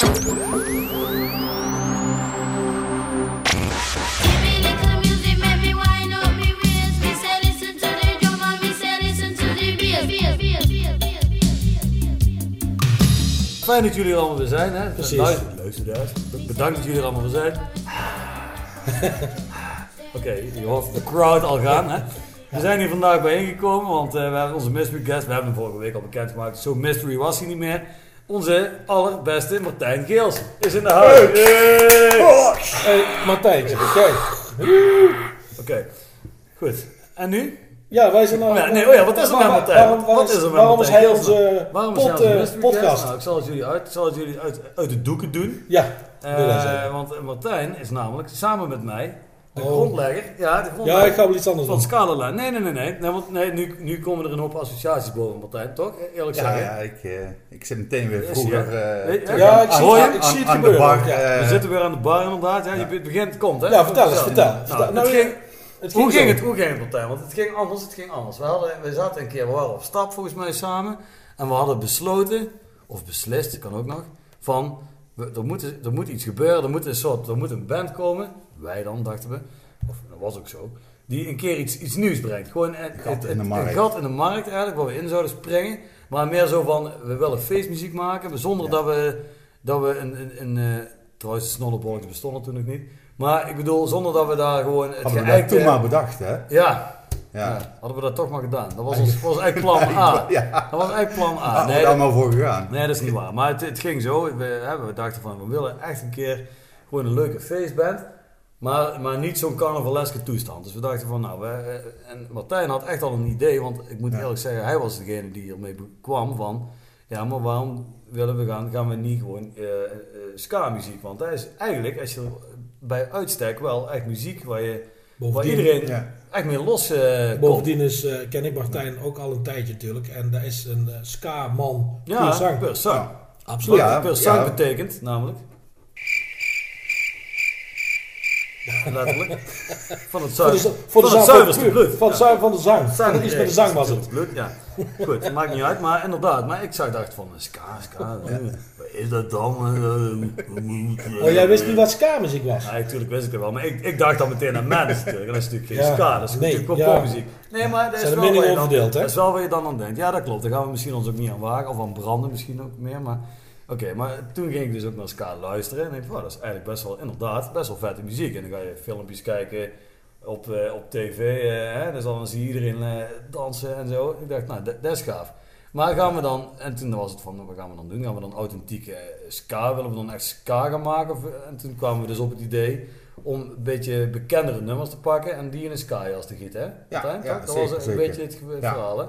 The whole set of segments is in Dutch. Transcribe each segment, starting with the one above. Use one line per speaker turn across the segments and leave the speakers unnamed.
Fijn dat jullie er allemaal weer zijn. Hè?
Precies.
Luister, luisteraars. Bedankt dat jullie er allemaal weer zijn. Oké, je hoort de crowd al gaan. Hè? We zijn hier vandaag bijeengekomen, want eh, we hebben onze mystery guest, we hebben hem vorige week al bekendgemaakt, zo mystery was hij niet meer. Onze allerbeste Martijn Geels is in de huis. Yay!
Hey, Martijntje, kijk.
Oké, goed. En nu?
Ja, wij zijn nou...
Ja, nee, oh ja, wat is er met Martijn?
Waarom,
Wat is er met
waarom is
Martijn
hij onze
Waarom is
pod,
hij onze
eh, podcast?
Nou, ik zal het jullie uit, ik zal het jullie uit, uit de doeken doen.
Ja,
Eh,
zeggen.
want Martijn is namelijk samen met mij de
Oh.
grondlegger. Ja, de
ja,
grondlegger
ik ga wel iets anders
van
doen.
Scalala. Nee, nee, nee, nee. nee, want, nee nu, nu komen er een hoop associaties boven, Martijn, toch? Eerlijk
Ja,
zeggen.
ja ik, eh, ik zit meteen weer vroeger eh,
Ja,
aan-
ik zie-
aan-
ja,
aan-
ik zie het
aan de
gebeuren.
bar.
Ja.
eh,
We zitten weer aan de bar inderdaad. Ja,
Ja.
Je begint, komt hè?
Ja, vertel eens,
Vertel. Nou, het
Nou,
ging,
Het
hoe
ging zo.
het? Hoe ging het, Martijn? Want het ging anders, het ging anders. We, hadden, we zaten een keer, we waren op stap volgens mij samen. En we hadden besloten, of beslist, kan ook nog, van we, er, moet, er moet iets gebeuren, er moet een soort, er moet een band komen. Wij dan, dachten we, of dat was ook zo, die een keer iets, iets nieuws brengt. Gewoon een,
gat
het-
in de markt.
Een gat in de markt eigenlijk, waar we in zouden springen. Maar meer zo van, we willen feestmuziek maken, zonder
Ja.
dat we, dat we een, een, een eh, trouwens de snollebolletjes bestonden toen nog niet. Maar ik bedoel, zonder dat we daar gewoon het
Hadden we dat
geëikte-
toen maar bedacht, hè?
ja,
Ja.
ja, hadden we dat toch maar gedaan. Dat was, ons, was eigenlijk plan A.
Ja,
Dat was eigenlijk plan A.
daar
Nee,
nee,
dat,
allemaal voor gegaan.
nee, dat is niet waar. Maar het, het ging zo. We, hè, we dachten van, we willen echt een keer gewoon een leuke feestband. Maar, maar niet zo'n carnavaleske toestand. Dus we dachten van, nou, we, eh, en Martijn had echt al een idee. Want ik moet
Ja.
eerlijk zeggen, hij was degene die ermee kwam van... Ja, maar waarom willen we gaan, gaan we niet gewoon eh, ska-muziek? Want dat is eigenlijk, als je bij uitstek wel echt muziek waar je... Waar iedereen
Ja.
echt mee los komt.
bovendien is, ken ik Martijn ook al een tijdje natuurlijk. En dat is een ska-man.
Ja, per zang.
Ja.
Absoluut.
Per betekent namelijk... Letterlijk. Van het
Voor de,
zuiver,
voor de
van het zuiverste bloed.
Van,
Ja.
van de zang. Iets met de zang was het.
Bloed, ja. Goed, dat maakt niet uit, maar inderdaad. Maar ik zag dacht van, ska, ska, eh, wat is dat dan? Eh,
Oh, jij wist niet wat ska-muziek was?
Ja, natuurlijk wist ik het wel, maar ik, ik dacht dan meteen aan Madness natuurlijk. En dat is natuurlijk geen ska, dat is
nee,
natuurlijk popmuziek. Nee, maar dat is wel
meningen
je dan? Dat is wel waar je dan aan denkt. Ja, dat klopt. Daar gaan we misschien ons ook niet aan wagen. Of aan branden misschien ook meer. Maar oké, maar toen ging ik dus ook naar ska luisteren. En ik dacht, dat is eigenlijk best wel, inderdaad, best wel vette muziek. En dan ga je filmpjes kijken op, eh, op tv. eh, hè, dus dan zie je iedereen eh, dansen en zo. Ik dacht, nou, dat, is gaaf. Maar gaan we dan, en toen was het van, wat gaan we dan doen? Gaan we dan authentieke ska, willen we dan echt ska gaan maken? En toen kwamen we dus op het idee om een beetje bekendere nummers te pakken en die in een ska-jas te gieten, hè?
Ja,
dat
zeker,
was een
zeker.
beetje het
Ja.
verhaal, hè?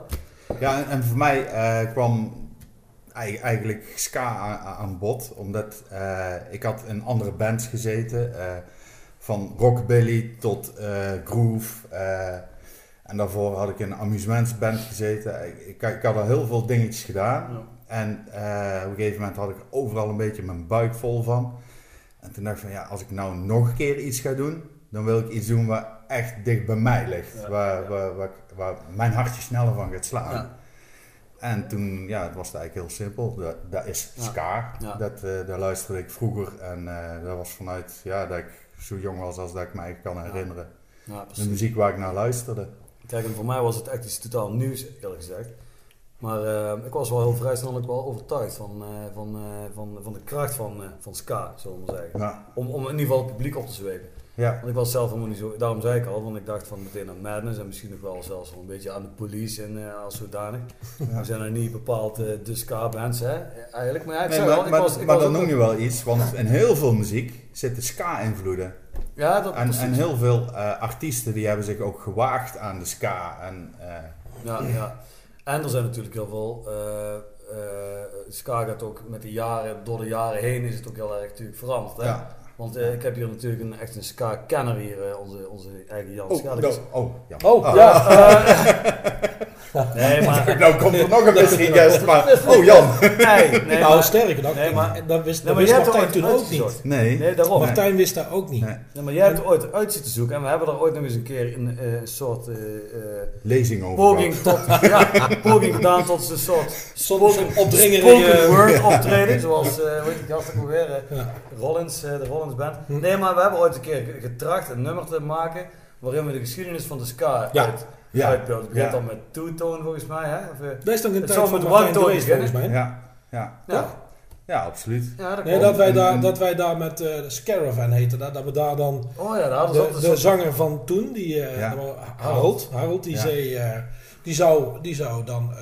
Ja, en, en voor mij kwam eigenlijk ska aan, bod, omdat eh, ik had in andere bands gezeten, eh, van rockabilly tot eh, groove. en daarvoor had ik in een amusementsband gezeten. Ik, ik, ik had al heel veel dingetjes gedaan.
Ja.
En op een gegeven moment had ik overal een beetje mijn buik vol van. En toen dacht ik van ja, als ik nou nog een keer iets ga doen, dan wil ik iets doen waar echt dicht bij mij ligt.
Ja,
waar,
ja.
Waar, waar, waar mijn hartje sneller van gaat slaan. En toen, ja, het was het eigenlijk heel simpel. Dat, dat is ska.
Ja.
Dat, daar luisterde ik vroeger. En eh, dat was vanuit, ja, dat ik zo jong was als dat ik mij kan herinneren.
Ja,
De muziek waar ik naar luisterde.
Kijk, en voor mij was het echt iets totaal nieuws, eerlijk gezegd. Maar eh, ik was wel heel vrij snel ook wel overtuigd van, eh, van, van, van de kracht van, van ska, zullen we maar zeggen.
Ja,
Om, om in ieder geval het publiek op te zwepen.
Ja,
Want ik was zelf helemaal niet zo, daarom zei ik al, want ik dacht van meteen aan Madness en misschien ook wel zelfs wel een beetje aan de police en eh, als zodanig.
ja.
We zijn er niet bepaald eh, de ska-bands, hè, eigenlijk. Maar ja, ik
Nee,
zei
maar
wel, ik
maar,
was, ik
maar
was
dan noem je wel iets, want in heel veel muziek zitten ska-invloeden.
Ja, dat
En,
precies.
en heel veel eh, artiesten die hebben zich ook gewaagd aan de ska. En,
Ja, ja. En er zijn natuurlijk heel veel. ska gaat ook met de jaren, door de jaren heen is het ook heel erg natuurlijk veranderd. Hè?
ja.
Want eh, ik heb hier natuurlijk een, echt een ska-kenner hier, eh, onze, onze eigen Jan
Oh, no, oh, ja.
Oh,
Ah.
ja.
Nee, maar...
nou komt er nog een mystery guest, maar... Oh Jan!
Nee, nee,
nou,
maar,
sterker nog,
nee, maar-
dat wist,
nee,
dat
maar
wist
hebt er
Martijn toen ook niet.
Nee.
Nee, daarom.
Martijn wist dat ook niet.
Nee.
Nee, maar jij hebt er ooit uit zitten zoeken en we hebben er ooit nog eens een keer een eh, soort eh, eh,
Lezing over
poging, tot, ja, poging gedaan tot een soort
Soms een opdringer in
spoken
je...
word optreden, zoals, eh weet die gast ook eh,
Ja.
Rollins, eh, de Rollins Band.
Hm.
Nee, maar we hebben ooit een keer getracht een nummer te maken waarin we de geschiedenis van de ska
Ja.
uit,
Ja.
Het begint
Ja.
dan met two-tone volgens mij, hè? Of, eh,
Dat is toch een
Het
tijd van
one-tone
geweest, volgens mij.
Ja, ja.
ja.
Ja, absoluut.
ja, dat
Nee, dat wij daar, dat wij daar met eh Scaravan heette dat, dat we daar dan...
Oh ja, daar
De, zanger van toen, die, eh,
Ja.
Harold, Harold die
Ja.
zei... eh, die, zou, die zou dan eh,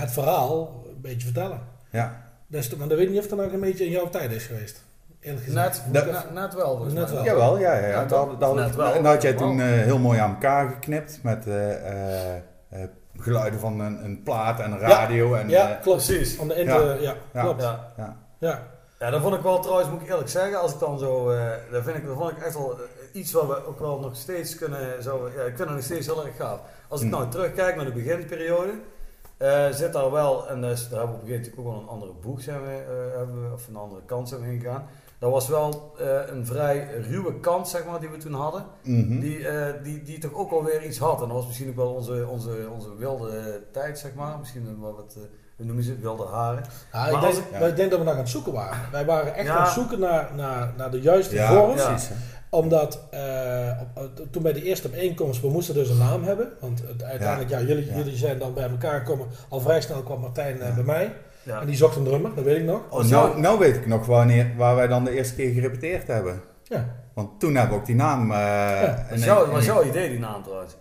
het verhaal een beetje vertellen.
Ja.
Dat is toch, maar dat weet ik niet of dat nog een beetje in jouw tijd is geweest. Eerlijk gezegd.
Net,
Dat-
net, net wel.
Net wel.
Jawel, ja, ja.
Ja,
Dat,
toch?
dat, dat,
Net wel.
dat had jij toen eh, heel mooi aan elkaar geknipt met eh, eh, eh, geluiden van een, een plaat en een radio. En,
Ja,
eh,
klopt.
Precies.
Om de inter, ja.
Ja.
klopt.
Ja.
ja.
Ja.
Ja, dat vond ik wel trouwens, moet ik eerlijk zeggen, als ik dan zo, eh dat, vind ik, dat vond ik echt wel iets wat we ook wel nog steeds kunnen, zo, ja, ik vind het nog steeds heel erg gaaf. Als ik
Hmm.
nou terugkijk naar de beginperiode, eh, zit daar wel, en dus, daar hebben we op een gegeven moment ook wel een andere boek zijn we, eh, hebben we, of een andere kant zijn we ingegaan. Dat was wel eh, een vrij ruwe kant, zeg maar, die we toen hadden.
Mhm.
Die, eh, die, die toch ook wel weer iets had. En dat was misschien ook wel onze, onze, onze wilde tijd, zeg maar. Misschien wel wat, eh, hoe noemen ze het, wilde haren.
Ja, ik,
Maar
denk,
als ik-
maar ik denk dat we nog aan het zoeken waren. Wij waren echt
Ja.
aan het zoeken naar, naar, naar de juiste
Ja,
vorm. Omdat eh, op- toen bij de eerste bijeenkomst, we moesten dus een naam hebben. Want uiteindelijk, ja, jullie,
Ja.
jullie zijn dan bij elkaar gekomen. Al vrij snel kwam Martijn eh,
Ja.
bij mij.
Ja.
En die zocht een drummer, dat weet ik nog.
Oh, nou, nou weet ik nog wanneer, waar wij dan de eerste keer gerepeteerd hebben.
Ja,
Want toen hebben we ook die naam... eh
Dat
en-
was jouw,
en-
was jouw idee, die naam trouwens.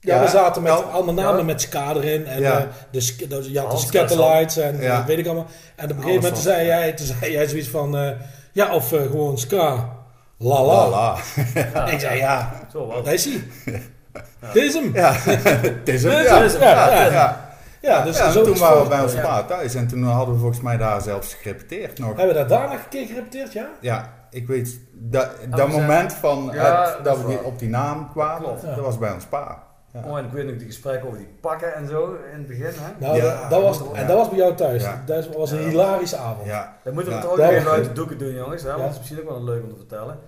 ja,
Ja,
we zaten met
nou,
allemaal namen
ja.
met ska erin. En
Ja.
eh, de, de, ja, de Scatterlights en
Ja.
eh, weet ik allemaal. En op een gegeven moment zei jij, toen zei jij zoiets van... eh, ja, of eh, gewoon ska. La la.
La la.
Ja,
Ik zei ja,
Zo
daar is hij. Dit is hem.
Ja, het is hem.
Dit
Ja,
is hem,
ja,
ja.
Ja.
Dus
Ja,
zo
toen waren we bij ons pa thuis en toen hadden we volgens mij daar zelfs gerepeteerd nog.
Hebben we daar daarna een keer gerepeteerd, ja?
Ja, ik weet, dat,
we
dat
zijn-
moment van
Ja,
het-
dat
we die- op die naam kwamen, dat was bij ons pa. Ja.
Oh, en ik weet nog die gesprekken over die pakken en zo in het begin. Hè?
Nou,
Ja,
dat, dat was,
ja.
en dat was bij jou thuis.
Ja.
Dat was een
Ja.
hilarische avond.
Ja,
Dat moeten we
Ja.
toch ook even uit de doeken doen, jongens. Hè? Want dat is misschien ook wel leuk om te vertellen.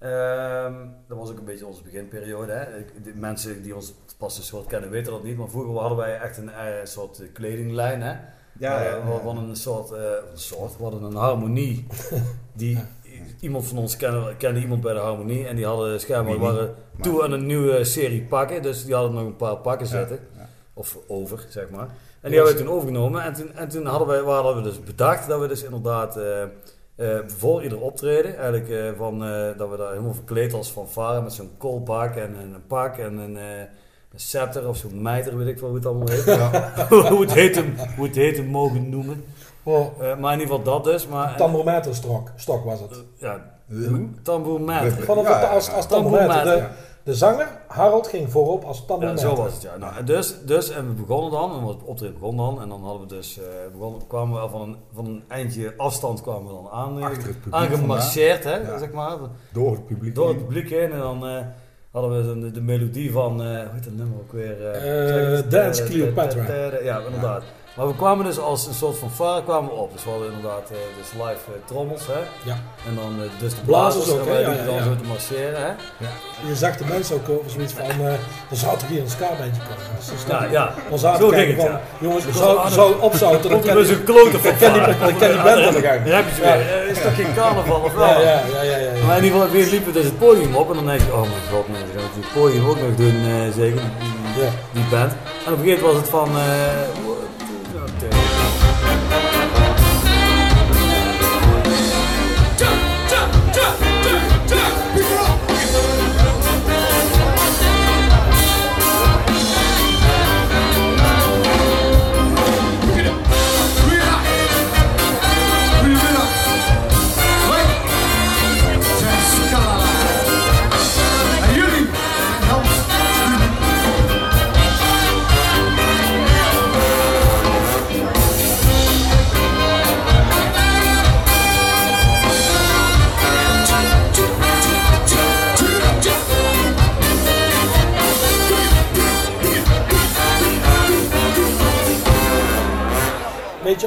Ehm, dat was ook een beetje onze beginperiode. Hè? De mensen die ons pas een soort kennen weten dat niet. Maar vroeger hadden wij echt een eh, soort eh, kledinglijn. Hè?
ja,
Eh,
ja,
we hadden een soort, soort, we hadden een harmonie. Die, Iemand van ons kende, kende iemand bij de harmonie. En die hadden schijnbaar, waren toe aan een nieuwe serie pakken. Dus die hadden nog een paar pakken zitten. Of over, zeg maar. En die hebben we toen overgenomen. En toen, en toen hadden, wij, hadden we dus bedacht dat we dus inderdaad voor ieder optreden, eigenlijk eh, van, eh, dat we daar helemaal verkleed als fanfare met zo'n koolpak en, en een pak en een, eh, een scepter of zo'n mijter, weet ik wel hoe het allemaal heet.
Ja.
hoe, het heet hem, hoe het heet hem mogen noemen.
Oh,
Eh, maar in ieder geval dat dus. Maar,
tambourmeterstok stok was het.
ja, tambourmeter.
Vanaf
Ja,
als, als tambourmeter. De, zanger, Harold, ging voorop als
Ja,
tambourmeter.
zo was het, ja. Nou, en dus, dus, en we begonnen dan, en het optreden begon dan, en dan hadden we dus, begonnen, kwamen we van een, van een eindje afstand kwamen we dan aan, eh, aangemarcheerd, hè,
Ja.
zeg maar,
Door het publiek.
door het
heen.
publiek heen, en dan eh, hadden we de, de melodie van, eh hoe heet dat nummer ook weer? Het?
Dance Cleopatra.
Ja, inderdaad. Maar we kwamen dus als een soort van varen kwamen we op. Dus we hadden inderdaad eh, dus live eh, trommels, hè.
Ja.
En dan eh, dus de
Blazers
blazers,
ook,
en wij
Ja, ja,
dan
ja.
zo te marcheren, hè.
Je zag de mensen ook over zoiets van, eh er zou toch hier een ska-bandje komen. Dus ze
Ja, ja.
Dan zaten
Zo ging het,
van,
ja.
jongens,
Ik
we
was
zou,
aan
zou opzouten, dan
dus
die,
een klote van
dan kan die, die band aan de gang.
Dan heb je ze
Ja.
weer. Is toch geen carnaval of wel?
Ja, ja, ja, ja, ja, ja.
Maar in ieder geval, weer liepen dus het podium op en dan denk je, oh mijn god, nee, dan gaan we het podium ook nog doen, zeker, die,
Ja.
die band. En op een gegeven moment was het van,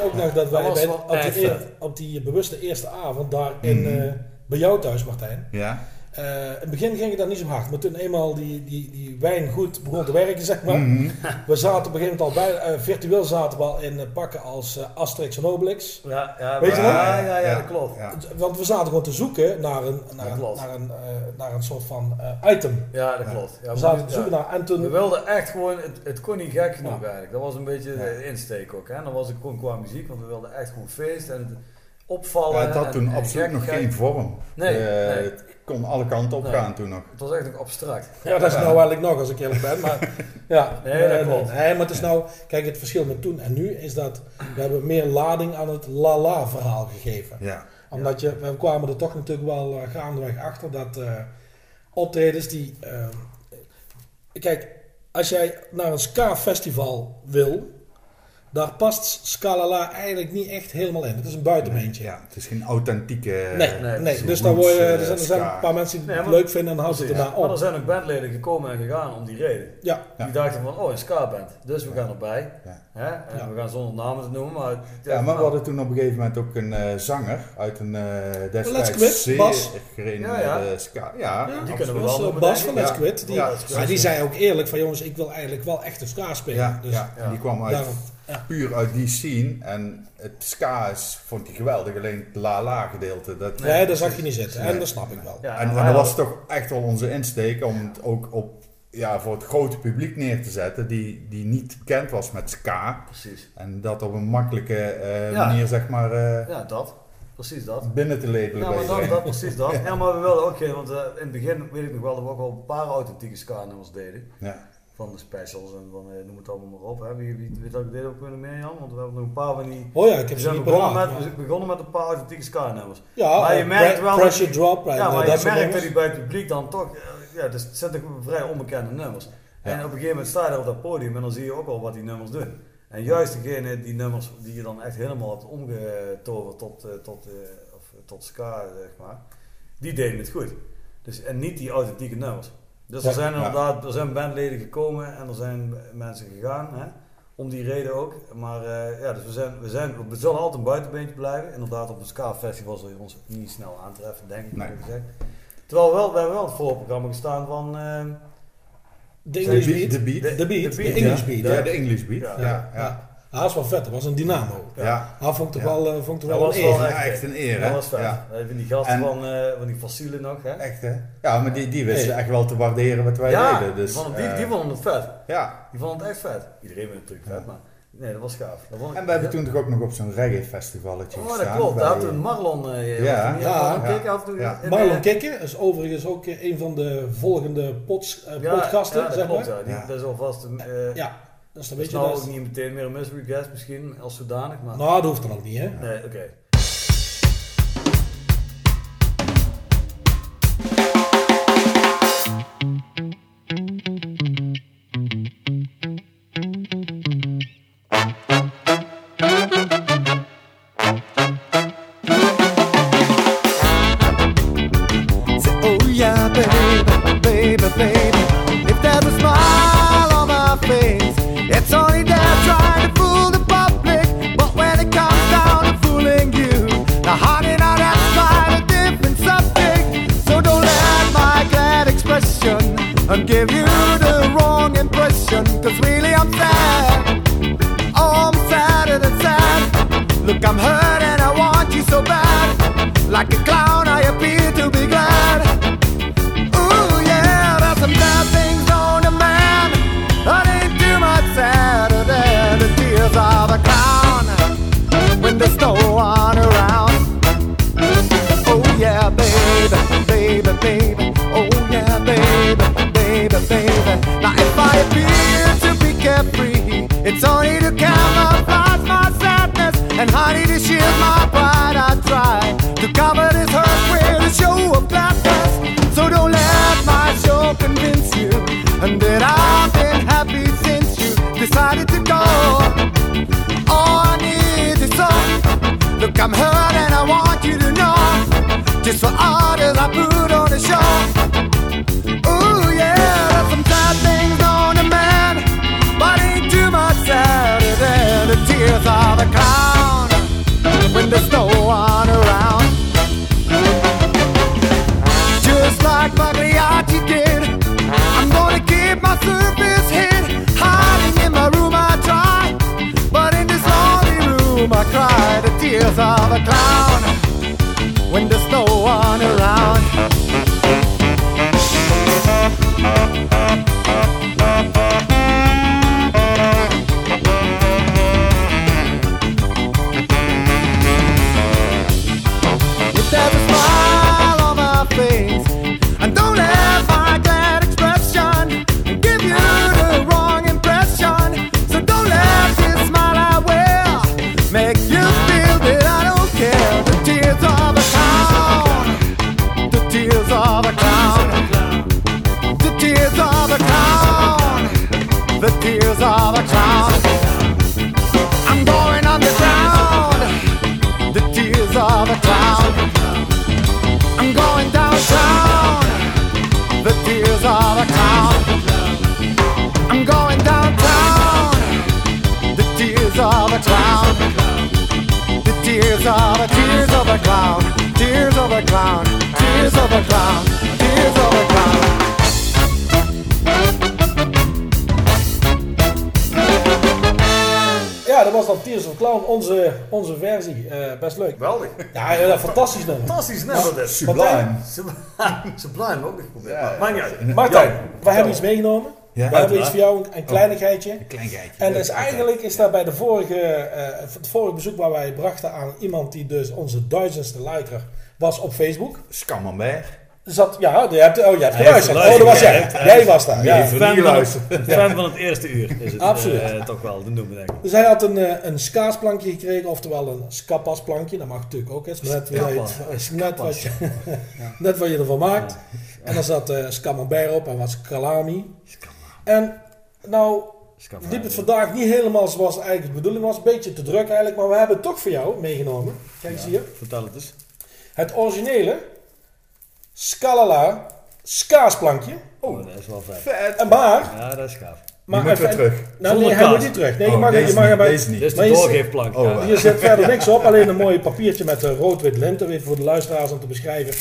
ook nog dat wij bij- op, die op die bewuste eerste avond daar in,
Mhm.
eh, bij jou thuis, Martijn.
Ja.
Eh, in het begin ging het dat niet zo hard, maar toen eenmaal die, die, die wijn goed begon te werken, zeg maar.
Mhm.
We zaten op een gegeven moment al bij, eh, virtueel zaten we al in eh, pakken als eh, Asterix en Obelix.
Ja, ja,
Weet je
ja,
nog?
Ja, ja, ja, dat klopt.
Ja.
Want we zaten gewoon te zoeken naar een, naar
Dat
een, naar een, eh, naar een soort van eh, item.
Ja, dat klopt. Ja,
We
we,
zaten te zoeken naar en
we
toen...
wilden echt gewoon, het, het kon niet gek genoeg
Ja.
eigenlijk. Dat was een beetje de insteek ook. Hè. Dan was het gewoon qua muziek, want we wilden echt gewoon feest en het opvallen.
Ja, het had
en-
toen
en
absoluut nog geen vorm.
Nee,
Eh,
nee.
Het kon alle kanten op
Nee.
gaan toen nog.
Het was echt nog abstract.
Ja, dat is nou eigenlijk nog, als ik eerlijk ben. Maar, ja,
Nee, dat klopt.
Nee, maar het is nou, kijk, het verschil met toen en nu is dat we hebben meer lading aan het la-la verhaal gegeven.
Ja.
Omdat je, we kwamen er toch natuurlijk wel uh, gaandeweg achter dat eh optredens die. eh, kijk, als jij naar een ska-festival wil, daar past Scalala eigenlijk niet echt helemaal in. Het is een buitenbeentje.
ja, het is geen authentieke...
Nee,
nee,
nee,
precies.
dus dan word je,
Roots,
er
eh,
zijn, er zijn een paar mensen die
Nee,
het leuk vinden en dan houden ze het erna
Maar er
op.
zijn ook bandleden gekomen en gegaan om die reden.
Ja,
Ja.
Die dachten van, oh, een ska-band. Dus we gaan erbij.
Ja.
Hè? En
Ja.
we gaan zonder namen te noemen. Maar,
Ja, maar we hadden toen op een gegeven moment ook een eh, zanger uit een eh
Let's
destijds
Quit,
zeer
Bas.
Ja,
gerenommeerde
ja.
ska. Ja,
Die kunnen we wel
eh,
noemen,
Bas van. Let's. Quit, die, maar die zei ook eerlijk van jongens, ik wil eigenlijk wel echt een ska spelen.
Ja,
dus
die kwam uit,
ja.
puur uit die scene. En het ska is, vond hij geweldig, alleen het la-la gedeelte. Dat,
Nee, daar zag je niet zitten. En
Nee.
dat snap ik wel.
Ja,
en, dat was toch echt wel onze insteek om het ook op, ja, voor het grote publiek neer te zetten, die, die niet bekend was met ska.
Precies.
En dat op een makkelijke eh,
Ja.
manier, zeg maar, eh,
Ja, dat. Precies dat.
binnen te labelen.
Ja, maar dat, dat, precies dat. Ja, maar we wilden ook geen, want eh, in het begin weet ik nog wel dat we ook wel een paar authentieke ska-nummers deden.
Ja.
Van de specials en van, eh, noem het allemaal maar op. Hè. Wie, wie weet dat ik dit ook kunnen meer, Jan? Want we hebben nog een paar van die...
Oh ja, ik heb ze
zijn
niet
begonnen met,
maar-
we begonnen met een paar authentieke ska-nummers.
Ja,
Maar je
eh,
merkt wel
Pressure
die-
Drop
Ja,
eh,
maar
dat
je merkt dat die bij het publiek dan toch... eh, Ja, dus het zijn toch vrij onbekende nummers. En op een gegeven moment sta je daar op dat podium en dan zie je ook al wat die nummers doen. En juist degene, die nummers die je dan echt helemaal hebt omgetoverd tot, tot, of, tot ska, zeg maar, die deden het goed. Dus, en niet die authentieke nummers. Dus
Ja,
er zijn
ja.
inderdaad, er zijn bandleden gekomen en er zijn mensen gegaan, hè, om die reden ook. Maar eh, ja, dus we, zijn, we, zijn, we zullen altijd een buitenbeentje blijven. Inderdaad, op een ska-festival zul je ons niet snel aantreffen, denk ik.
Nee.
gezegd. Terwijl we wel, we hebben wel het voorprogramma gestaan van... eh,
De English Beat.
De beat.
De beat,
De
English. Beat.
Ja,
Ja,
de English beat.
Ja.
Ja,
dat is wel vet, dat was een dynamo.
ja.
Ah, vond ik toch
Ja.
wel, eh, vond
Dat
wel
was
een
wel
eer.
echt-
echt een eer,
dat
hè?
was vet.
Ja.
Even die gasten
En-
van, eh, van die fossielen nog, hè?
Echt, hè? Ja, maar die, die wisten
Hey.
echt wel te waarderen wat wij
ja,
deden. Dus,
die, vonden, die,
eh,
die vonden het vet.
ja.
Die vonden het echt vet. Iedereen vindt het natuurlijk vet,
Ja.
maar nee, dat was gaaf. Dat vond ik-
En we hebben
ja.
toen toch ook nog op zo'n reggae festivalletje
Oh, dat klopt. Daar had toen Marlon... eh
Ja.
was
Ja.
Marlon toen...
Ja.
in,
Marlon
eh,
Kikker is overigens ook eh, een van de volgende pods, eh,
ja,
podcasten,
ja, dat
zeg
klopt,
maar.
ja. Die,
Ja.
Dat is alvast... eh
Ja,
dat is
je
nou
dat.
ook niet meteen meer een mystery guest misschien, als zodanig, maar...
Nou, dat hoeft dan ook niet, hè?
Nee, oké.
And give you the wrong impression. Cause really I'm sad. Oh, I'm sadder than sad. Look, I'm hurt and I want you so bad. Like a clown, carefree, it's only to camouflage my sadness. And honey, to shield my pride, I try to cover this hurt with a show of gladness. So don't let my show convince you and that I've been happy since you decided to go. All I need is some. Look, I'm hurt and I want you to know just what orders I put on the show.
Ja, ja, fantastisch nummer.
Fantastisch nummer dit.
Sublime.
Sublime. Sublime ook geprobeerd.
Ja.
Maakt niet uit.
Martijn,
Ja.
wij hebben iets meegenomen.
Ja.
we hebben iets voor jou, een, een kleinigheidje.
Een klein geitje.
En dus eigenlijk is dat bij de vorige, eh, het vorige bezoek waar wij brachten aan iemand die dus onze duizendste liker was op Facebook.
Scamambert.
Zat, ja, je hebt, oh, je hebt geluisterd. Oh, dat was jij.
geluisterd,
Jij was daar. Ja.
Fan van, het, fan van het eerste uur is het
Absoluut.
eh, toch wel de noemen, denk ik.
Dus hij had een, eh, een skaasplankje gekregen, oftewel een skapasplankje. Dat mag natuurlijk ook. hè. Net, net, wat je, net wat je ervan maakt. En dan zat uh, Scamambert op en was Kalami. En nou liep het vandaag niet helemaal zoals eigenlijk de bedoeling was. Een beetje te druk eigenlijk, maar we hebben het toch voor jou meegenomen. Kijk eens hier.
Vertel het eens.
Het originele Scalala skaasplankje.
Oh, dat is wel vet.
Vet.
En maar...
Ja, dat is gaaf.
maar
moet weer
even-
terug.
Nou, nee, hij moet niet terug. Nee, je
Oh,
mag,
deze
je mag
niet, deze niet.
Dit is
Maar
de
je-
doorgeefplank.
Oh,
ja.
Hier zit verder niks op, alleen een mooi papiertje met eh, rood-wit lint. Even voor de luisteraars om te beschrijven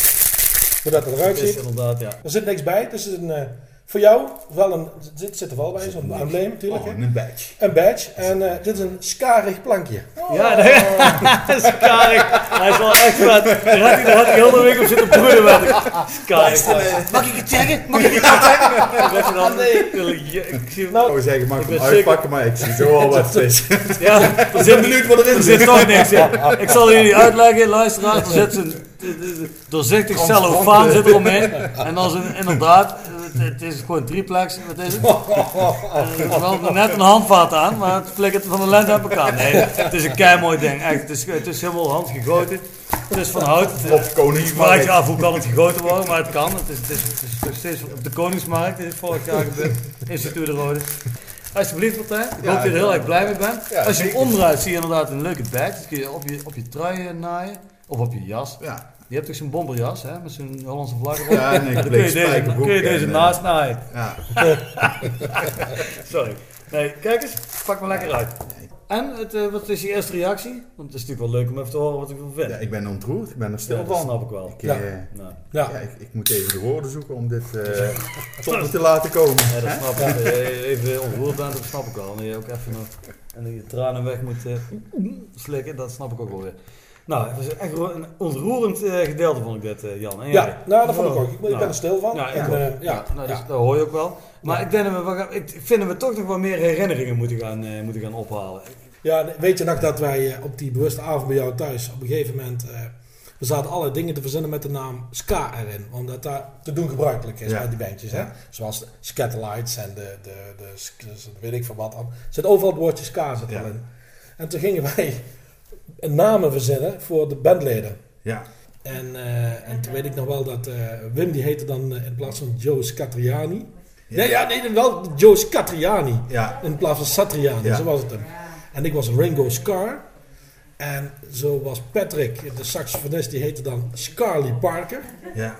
hoe dat eruit
Het is
ziet.
inderdaad, ja.
Er zit niks bij. Het is een, eh, voor jou wel een, zit, zit er wel bij, zo'n embleem natuurlijk.
Oh,
hè.
een badge.
Een badge. En eh, dit is een skarig plankje.
Ja, dat is karig. Hij is wel echt vet. Daar had hij, daar had hij heel de week op zitten broeden met Karig. Mag ik het zeggen? Mag ik het dan? Nee. Ik zie.
Nou,
Ik zeggen, mag ik
Ik
hem uitpakken, maar ik zie zo al wat het is.
Ja, er zit,
benieuwd wat erin
er
zit.
zit toch niks in. Ik zal jullie uitleggen, luisteraars. Er zit een doorzichtig cellofaan zit eromheen. En dan is een, inderdaad, het, is gewoon triplex. Wat is het? Er is wel net een handvat aan, maar het flikkert van de lens uit elkaar. Nee, het is een kei mooi ding. Echt, het is, het is helemaal handgegoten. Het is van hout.
Op Koningsmarkt.
je af hoe kan het gegoten worden, maar het kan. Het is, het is, het is nog steeds op de Koningsmarkt. Dit is vorig jaar gebeurd. Instituut de Rode. Alsjeblieft Martijn, ik hoop dat je er heel erg blij mee bent.
Ja,
Als je hem omdraait zie je inderdaad een leuke badge. Dat kun je op je, op je trui naaien. Of op je jas.
Ja.
Je hebt toch zo'n bomberjas hè, met zo'n Hollandse vlag erop.
Ja, en ik
dan kun je deze, kun je deze
en,
naast naaien.
Ja.
Sorry. Nee, kijk eens, pak me lekker uit. En, het, eh, wat is je eerste reactie? Want het is natuurlijk wel leuk om even te horen wat ik ervan vind.
ja, ik ben ontroerd. Ik ben er stil
Ja, dat snap ik wel.
Ik,
Ja.
eh,
Nou,
ja.
ja, ik, ik moet even de woorden zoeken om dit eh tot me te laten komen.
ja, dat snap ik. Dat je even ontroerd bent, dat snap ik wel. En je ook even nog en je tranen weg moet slikken, dat snap ik ook wel weer. Nou, het was echt een ontroerend eh, gedeelte vond ik dit, eh, Jan. En jij?
Ja, nou, dat vond ik ook. Ik, ik ben
Nou,
er stil van. En, eh,
ja,
ja,
nou,
ja.
dat hoor je ook wel. Maar ik denk dat we, we gaan- ik vind dat we toch nog wat meer herinneringen moeten gaan, eh, moeten gaan ophalen.
Ja, weet je nog dat wij op die bewuste avond bij jou thuis op een gegeven moment... eh, we zaten alle dingen te verzinnen met de naam ska erin. Omdat dat te doen gebruikelijk is
Ja.
bij die bandjes. Hè?
Ja.
Zoals de Scatterlights en de, de, de, weet ik van wat. Er zit overal het woordje ska zit
Ja.
erin. En toen gingen wij namen verzinnen voor de bandleden.
Ja.
En, eh, en toen weet ik nog wel dat eh, Wim die heette dan eh, in plaats van Joe Scatriani. Nee, ja, nee, wel Joe Scatriani.
Ja.
In plaats van Satriani,
Ja.
zo was het hem. En ik was Ringo Scar. En zo was Patrick, de saxofonist, die heette dan Scarly Parker.
Ja.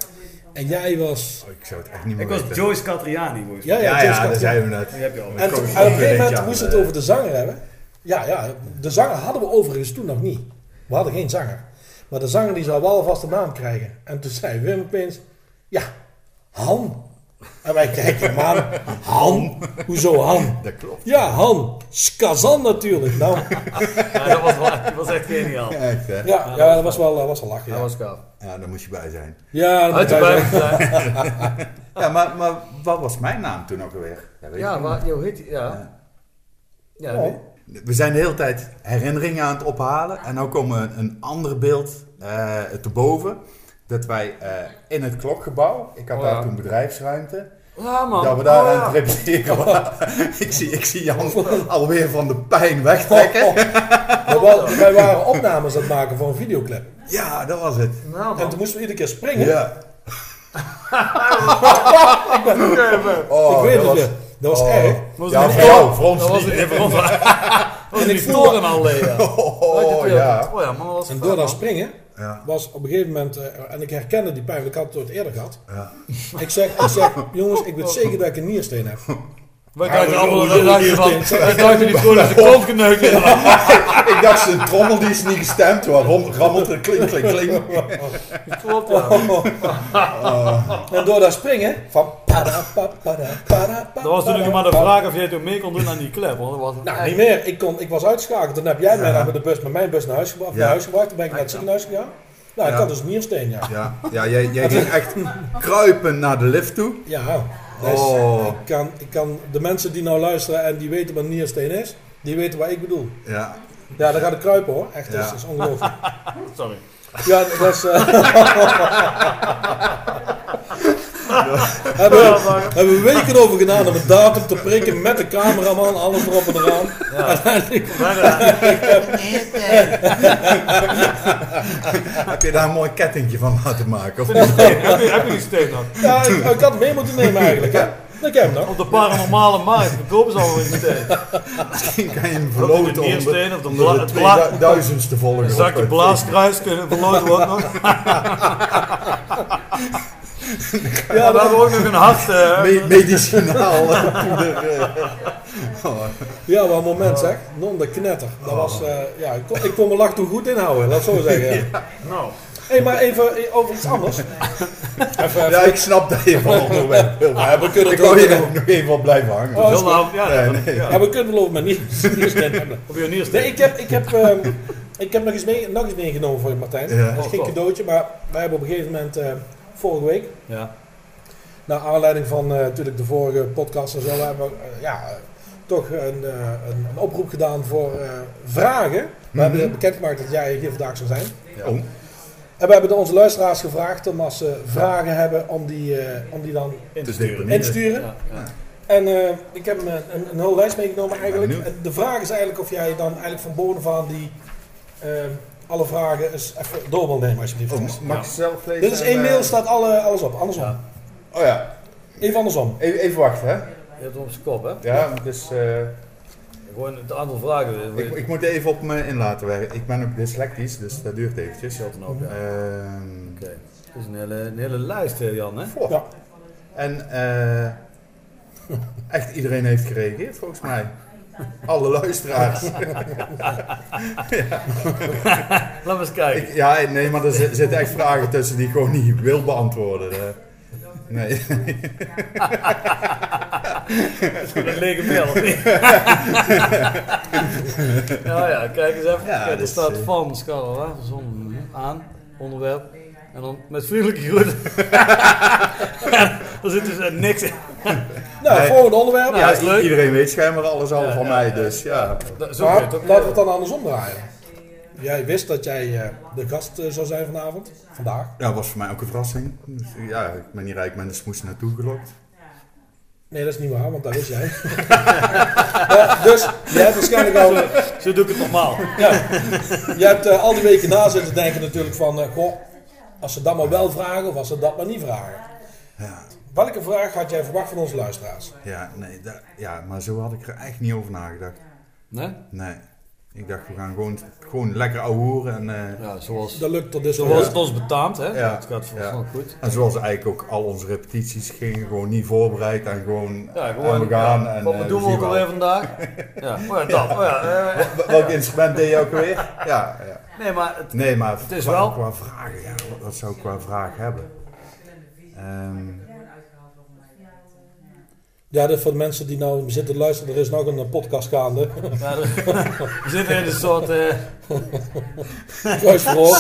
En jij was...
Oh, ik zou het echt niet meer
Ik was
weten.
Joyce Catriani, volgens
Ja,
mij.
ja,
Ja,
Joe
ja,
Scatriani.
daar zijn we net.
En en op een gegeven moment
het,
moesten
ja,
we het over de zanger hebben. Ja, ja, de zanger hadden we overigens toen nog niet. We hadden geen zanger. Maar de zanger die zou wel vast een naam krijgen. En toen zei Wim opeens, ja, Han. En wij kijken hem aan. Han? Hoezo Han?
Dat klopt.
Ja, Han. Skazan natuurlijk. Nou,
Ja, dat was, wel, dat was echt geniaal.
Echt, hè?
ja, ja dat was wel, dat was wel lachen.
Dat
Ja,
was gaaf.
Ja, daar moest je bij zijn.
ja dat
Uit de
moet hij
buik
zeggen.
zijn.
Ja, maar, maar wat was mijn naam toen ook alweer? Dat weet
Ja, maar, joh, heet die- ja. Ja,
Oh.
We zijn de hele tijd herinneringen aan het ophalen. En nu komt een, een ander beeld eh te boven. Dat wij eh, in het klokgebouw, ik had
Oh,
daar
ja.
toen bedrijfsruimte,
Ja, man.
dat we daar
Oh, ja.
aan het repeteren waren. ik, zie, ik zie Jan alweer van de pijn wegtrekken.
Oh, Wij waren opnames aan het maken voor een videoclip.
Ja, dat was het.
Nou,
En toen moesten we iedere keer springen.
Ja.
ik weet het weer. Dat was
oh.
erg.
Was
Ja, voor jou, voor ons
Dat was
niet.
het niet voor ons. Was het
ik voelde-
toren al, ja.
Oh, ja.
Oh ja, man,
En door dat springen
Ja.
was op een gegeven moment, eh, en ik herkende die pijn, want ik had het ooit eerder gehad.
Ja.
Ik zeg, ik zeg, jongens, ik weet zeker dat ik een niersteen heb.
Wij
Ja,
dachten
we-
allemaal dat
we-
dacht je van,
we-
wij dachten niet gewoon kont geneukt is.
ik dacht, zijn trommel die is niet gestemd. Waarom rammelt er klink, klink, klink.
Klopt, ja.
En door dat springen, van para, pa, para, para, pa,
Dat was nog maar de vraag of jij toen mee kon doen aan die was
Nou, niet meer. Ik, kon, ik was uitgeschakeld. Toen heb jij mij dan met, de bus, met mijn bus naar huis gebracht. Naar huis gebracht. Toen ben ik naar het ziekenhuis gegaan. Nou, ik had dus een niersteen, ja.
Ja, ja jij, jij ging echt kruipen naar de lift toe.
Ja, dus
Oh.
ik, kan, ik kan de mensen die nou luisteren en die weten wat een niersteen is, die weten wat ik bedoel.
Ja,
Ja, dan gaat ik kruipen hoor. Echt, dat is,
Ja.
dat is ongelooflijk.
Sorry.
Ja, dat is... eh, hebben, we, hebben we weken over gedaan om een datum te prikken met de cameraman, alles erop en eraan.
Ja.
Uiteindelijk
Maar,
heb je daar een mooi kettingje van laten maken? Of niet?
heb, je, heb je die steen nog?
Ja, ik, ik had hem mee moeten nemen eigenlijk. Hè? Ik heb hem nog.
Op de paranormale markt verkopen ze al een steen.
Misschien kan je hem verloten
in de of de bla-
de
het bla-
2000ste volger.
Een zakje blaaskruis kunnen verloten worden nog.
Ja, dat,
hebben ook nog een hart. eh,
Me- medicinaal eh, poeder. Oh,
ja, wel een moment zeg. Non de knetter. Dat was, eh, ja, ik, kon, ik kon mijn lach toen goed inhouden, laat zo zeggen. Ja.
nou,
Hé, maar even over iets anders. Even,
Ja, ik snap dat je van onderwerp wil.
Ja, we kunnen
Ik
het
wou
ook
hier
doen.
ook nog even op blijven hangen.
Oh,
heel nou, ja,
Nee,
dat-
nee.
ja.
Ja, we kunnen wel over mijn hebben.
Op je.
Nee, ik heb, ik heb, ehm, ik heb nog, eens mee, nog eens meegenomen voor je Martijn.
Ja.
Dat is geen
Oh,
cadeautje, maar wij hebben op een gegeven moment, eh, vorige week,
Ja.
naar aanleiding van eh, natuurlijk de vorige podcast en zo, hebben we eh, ja, toch een, eh, een, een oproep gedaan voor eh, vragen. We hebben bekendgemaakt dat jij hier vandaag zou zijn.
Ja.
Oh,
En we hebben de- onze luisteraars gevraagd om als ze vragen hebben, om die, eh, om die dan
In te sturen. Ja, ja.
En eh, ik heb een, een, een hele lijst meegenomen eigenlijk. de vraag is eigenlijk of jij dan eigenlijk van bovenaan die alle vragen eens even door wil nemen alsjeblieft.
oh, mag ik zelf lezen?
Dit is één
eh,
mail, staat alle, alles op. Andersom.
Ja.
Oh ja,
Even andersom.
even, even wachten hè.
Je hebt hem op zijn kop, hè?
Ja, dus eh,
Gewoon het aantal vragen.
ik, ik moet even op me in laten werken. Ik ben ook dyslectisch, dus dat duurt eventjes.
Scheelt dan ook, ja.
Ehm,
Oké. Het is een hele, een hele lijst, hè, Jan, hè?
Ja.
En eh, echt iedereen heeft gereageerd volgens mij. Alle luisteraars.
Laten we eens kijken.
Ik, ja, nee, maar er zi- zitten echt vragen tussen die ik gewoon niet wil beantwoorden. Eh, nee.
Een lege mail, ja, ja, kijk eens even.
Ja,
kijk, er staat
eh,
van Scala, hè? Zon aan, onderwerp. En dan met vriendelijke groeten. er zit dus niks in.
Nou,
Nee.
volgende onderwerp.
Nou,
Ja,
is leuk.
iedereen weet schijnbaar alles al
Ja,
van
ja,
mij, dus ja.
Zo
maar
je
laten we het dan andersom draaien. Jij wist dat jij eh, de gast eh, zou zijn vanavond. Vandaag.
Ja, dat was voor mij ook een verrassing. Dus, ja, ik ben hier eigenlijk met de smoes naartoe gelokt.
Nee, dat is niet waar, want daar is jij. Ja, dus jij hebt waarschijnlijk al...
Zo doe ik het normaal.
Ja, je hebt eh, al die weken na zitten denken natuurlijk van... eh, goh, als ze dat maar wel vragen of als ze dat maar niet vragen.
Ja,
Welke vraag had jij verwacht van onze luisteraars?
ja, nee, dat, ja, maar zo had ik er echt niet over nagedacht.
Nee?
Nee. Ik dacht, we gaan gewoon, gewoon lekker ouwehoeren en, eh,
Ja, zoals,
Dat lukt tot dus
zoals het ons betaamt, hè?
Ja.
Het gaat volgens
Ja.
goed.
en zoals eigenlijk ook al onze repetities gingen, gewoon niet voorbereid en gewoon,
Ja,
en
gewoon.
we gaan.
ja.
en,
Wat
eh,
doen we ook
wel.
alweer vandaag? Ja, oh ja, dat. Oh ja, eh,
Wel- Welk instrument deed je ook alweer? Ja, ja.
nee, maar het,
Nee, maar
Het is
qua,
wel-
qua vragen, ja, wat, wat zou ik qua vraag hebben? Ehm,
Ja, dat voor de mensen die nou zitten te luisteren, er is nog een eh, podcast gaande.
Ja, we zitten in een soort... eh
Kruisverhoor.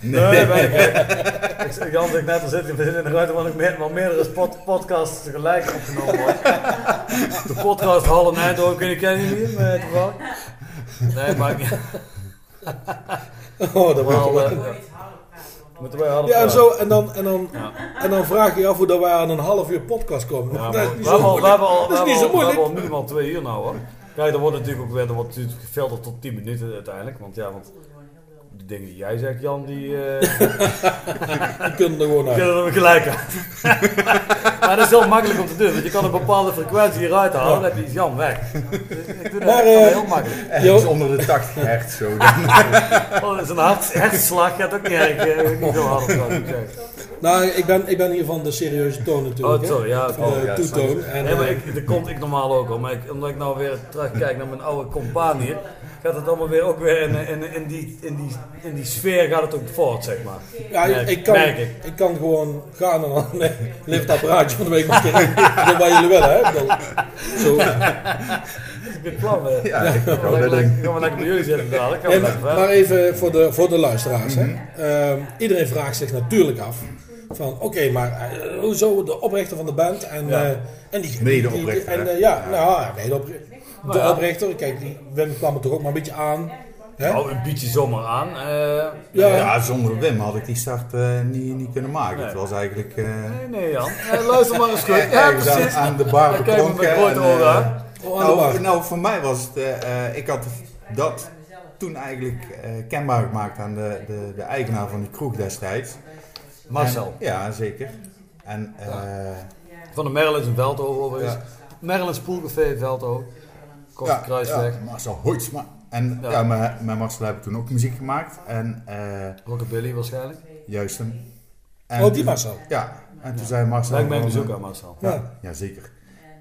Nee, nee, nee. Ik Jan zegt net, zitten we zitten in de ruimte waar nog meer, waar meerdere spot, podcasts tegelijk opgenomen worden. De podcast Hal en Eindhoven, kun je kennen jullie hem toevallig? Nee, maakt niet
Oh, dat
Wel, eh, Moeten wij hadden
Ja, en, zo, en, dan, en, dan,
Ja.
en dan vraag je je af hoe dat wij aan een half uur podcast komen.
Ja,
dat is
we
niet
hebben
zo
al, we
moeilijk.
hebben al, we
Dat is
hebben
niet zo
al, we hebben
moeilijk.
al minimaal twee uur nou hoor. Kijk, er wordt natuurlijk ook weer, er wordt natuurlijk gefilterd tot 10 minuten uiteindelijk. Want ja, want de dingen die jij zegt, Jan, die eh,
Die kunnen er gewoon uit.
kunnen er gelijk aan. maar dat is heel makkelijk om te doen, want je kan een bepaalde frequentie eruit halen, dan heb je Jan weg. Dus ik doe dat
Maar, eh,
heel makkelijk.
Ergens onder de 80 hertz zo.
Oh, dat is een hart, hartslag gaat ook niet erg, eh, niet zo hard moet ik zeggen.
Nou, ik ben, ik ben hier van de serieuze toon natuurlijk.
Oh, sorry, ja.
Van de
ja,
toetoon. En,
Nee, maar
eh,
ik, dat komt ik normaal ook al. Maar ik, omdat ik nou weer terugkijk naar mijn oude compaan hier, gaat het allemaal weer ook weer in, in, in, die, in, die, in die sfeer gaat het ook voort, zeg maar.
ja, ik,
merk-
ik, kan,
merk ik.
ik. kan gewoon gaan en dan nee, het apparaatje van de week nog een keer in. Dat wat jullie willen, hè? Bedoel, Zo.
Dat is een goed plan, hè.
Ja, ik
Gaan
hou
we
dat
lekker, bij jullie zitten dadelijk.
Maar, even voor de, voor de luisteraars. Hè. Ehm, iedereen vraagt zich natuurlijk af van oké, maar eh, hoezo de oprichter van de band en,
Ja.
eh, en die
Medeoprichter,
die- en, eh, ja, nou ja, medeoprichter. De
ja.
oprichter, kijk, die Wim kwam er toch ook maar een beetje aan. Hè?
Nou, een beetje zomaar aan. eh,
Ja.
Ja, zonder Wim had ik die start eh, niet, niet kunnen maken.
Nee.
Het was eigenlijk eh,
nee, nee, Jan. Luister maar eens goed. Ja,
aan,
precies.
aan de bar
Dan kijk me met
beklonken.
grote
en,
ogen aan.
Oh,
nou, nou, voor mij was het, ik had dat toen eigenlijk kenbaar gemaakt aan de, de, de eigenaar van die kroeg destijds.
Marcel.
En- ja, zeker. En eh,
Van de Merlins in Veldhoven overigens.
Ja.
Merlins Poelcafé in Veldhoven. Korte Kruisweg.
ja, Marcel Hoitsma. En
Ja.
ja, met, met Marcel heb ik toen ook muziek gemaakt. En eh,
Rockabilly waarschijnlijk.
juist hem. En
Oh, die
toen-
Marcel.
Ja, en toen zei Marcel...
Lijkt mij een
van,
bezoek
eh,
aan Marcel.
Ja.
Ja, zeker.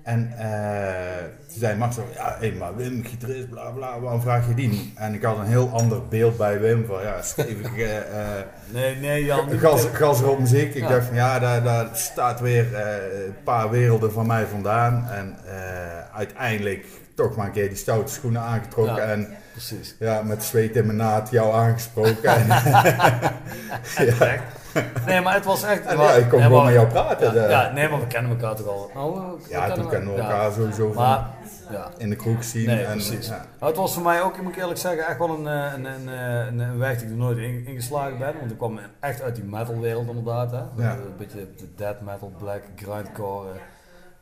En eh, toen zei Marcel, ja, hé, maar Wim, gitarist, bla bla, waarom vraag je die niet? En ik had een heel ander beeld bij Wim van, ja, stevig eh, eh,
Nee, nee, Jan.
gas, gas muziek. Ik
Ja.
dacht van, ja, daar, daar staat weer eh, een paar werelden van mij vandaan. En eh, uiteindelijk toch maar een keer die stoute schoenen aangetrokken.
Ja.
En
Precies.
ja, met zweet in mijn naad jou aangesproken. en, ja,
Nee, maar het was echt...
en ja, ik kon
nee,
gewoon
maar-
met jou praten.
Ja, ja, nee, maar we kennen elkaar toch al. Nou, we- we
ja, toen kennen we
ja.
elkaar sowieso van
Maar, ja.
in de kroeg zien.
Nee,
en,
precies. het was voor mij ook, moet ik eerlijk zeggen, echt wel een, eh, een, een, eh, een, een weg die ik er nooit in, ingeslagen ben. Want ik kwam echt uit die metalwereld inderdaad. Hè.
Ja.
Een beetje de death metal, black, grindcore, eh,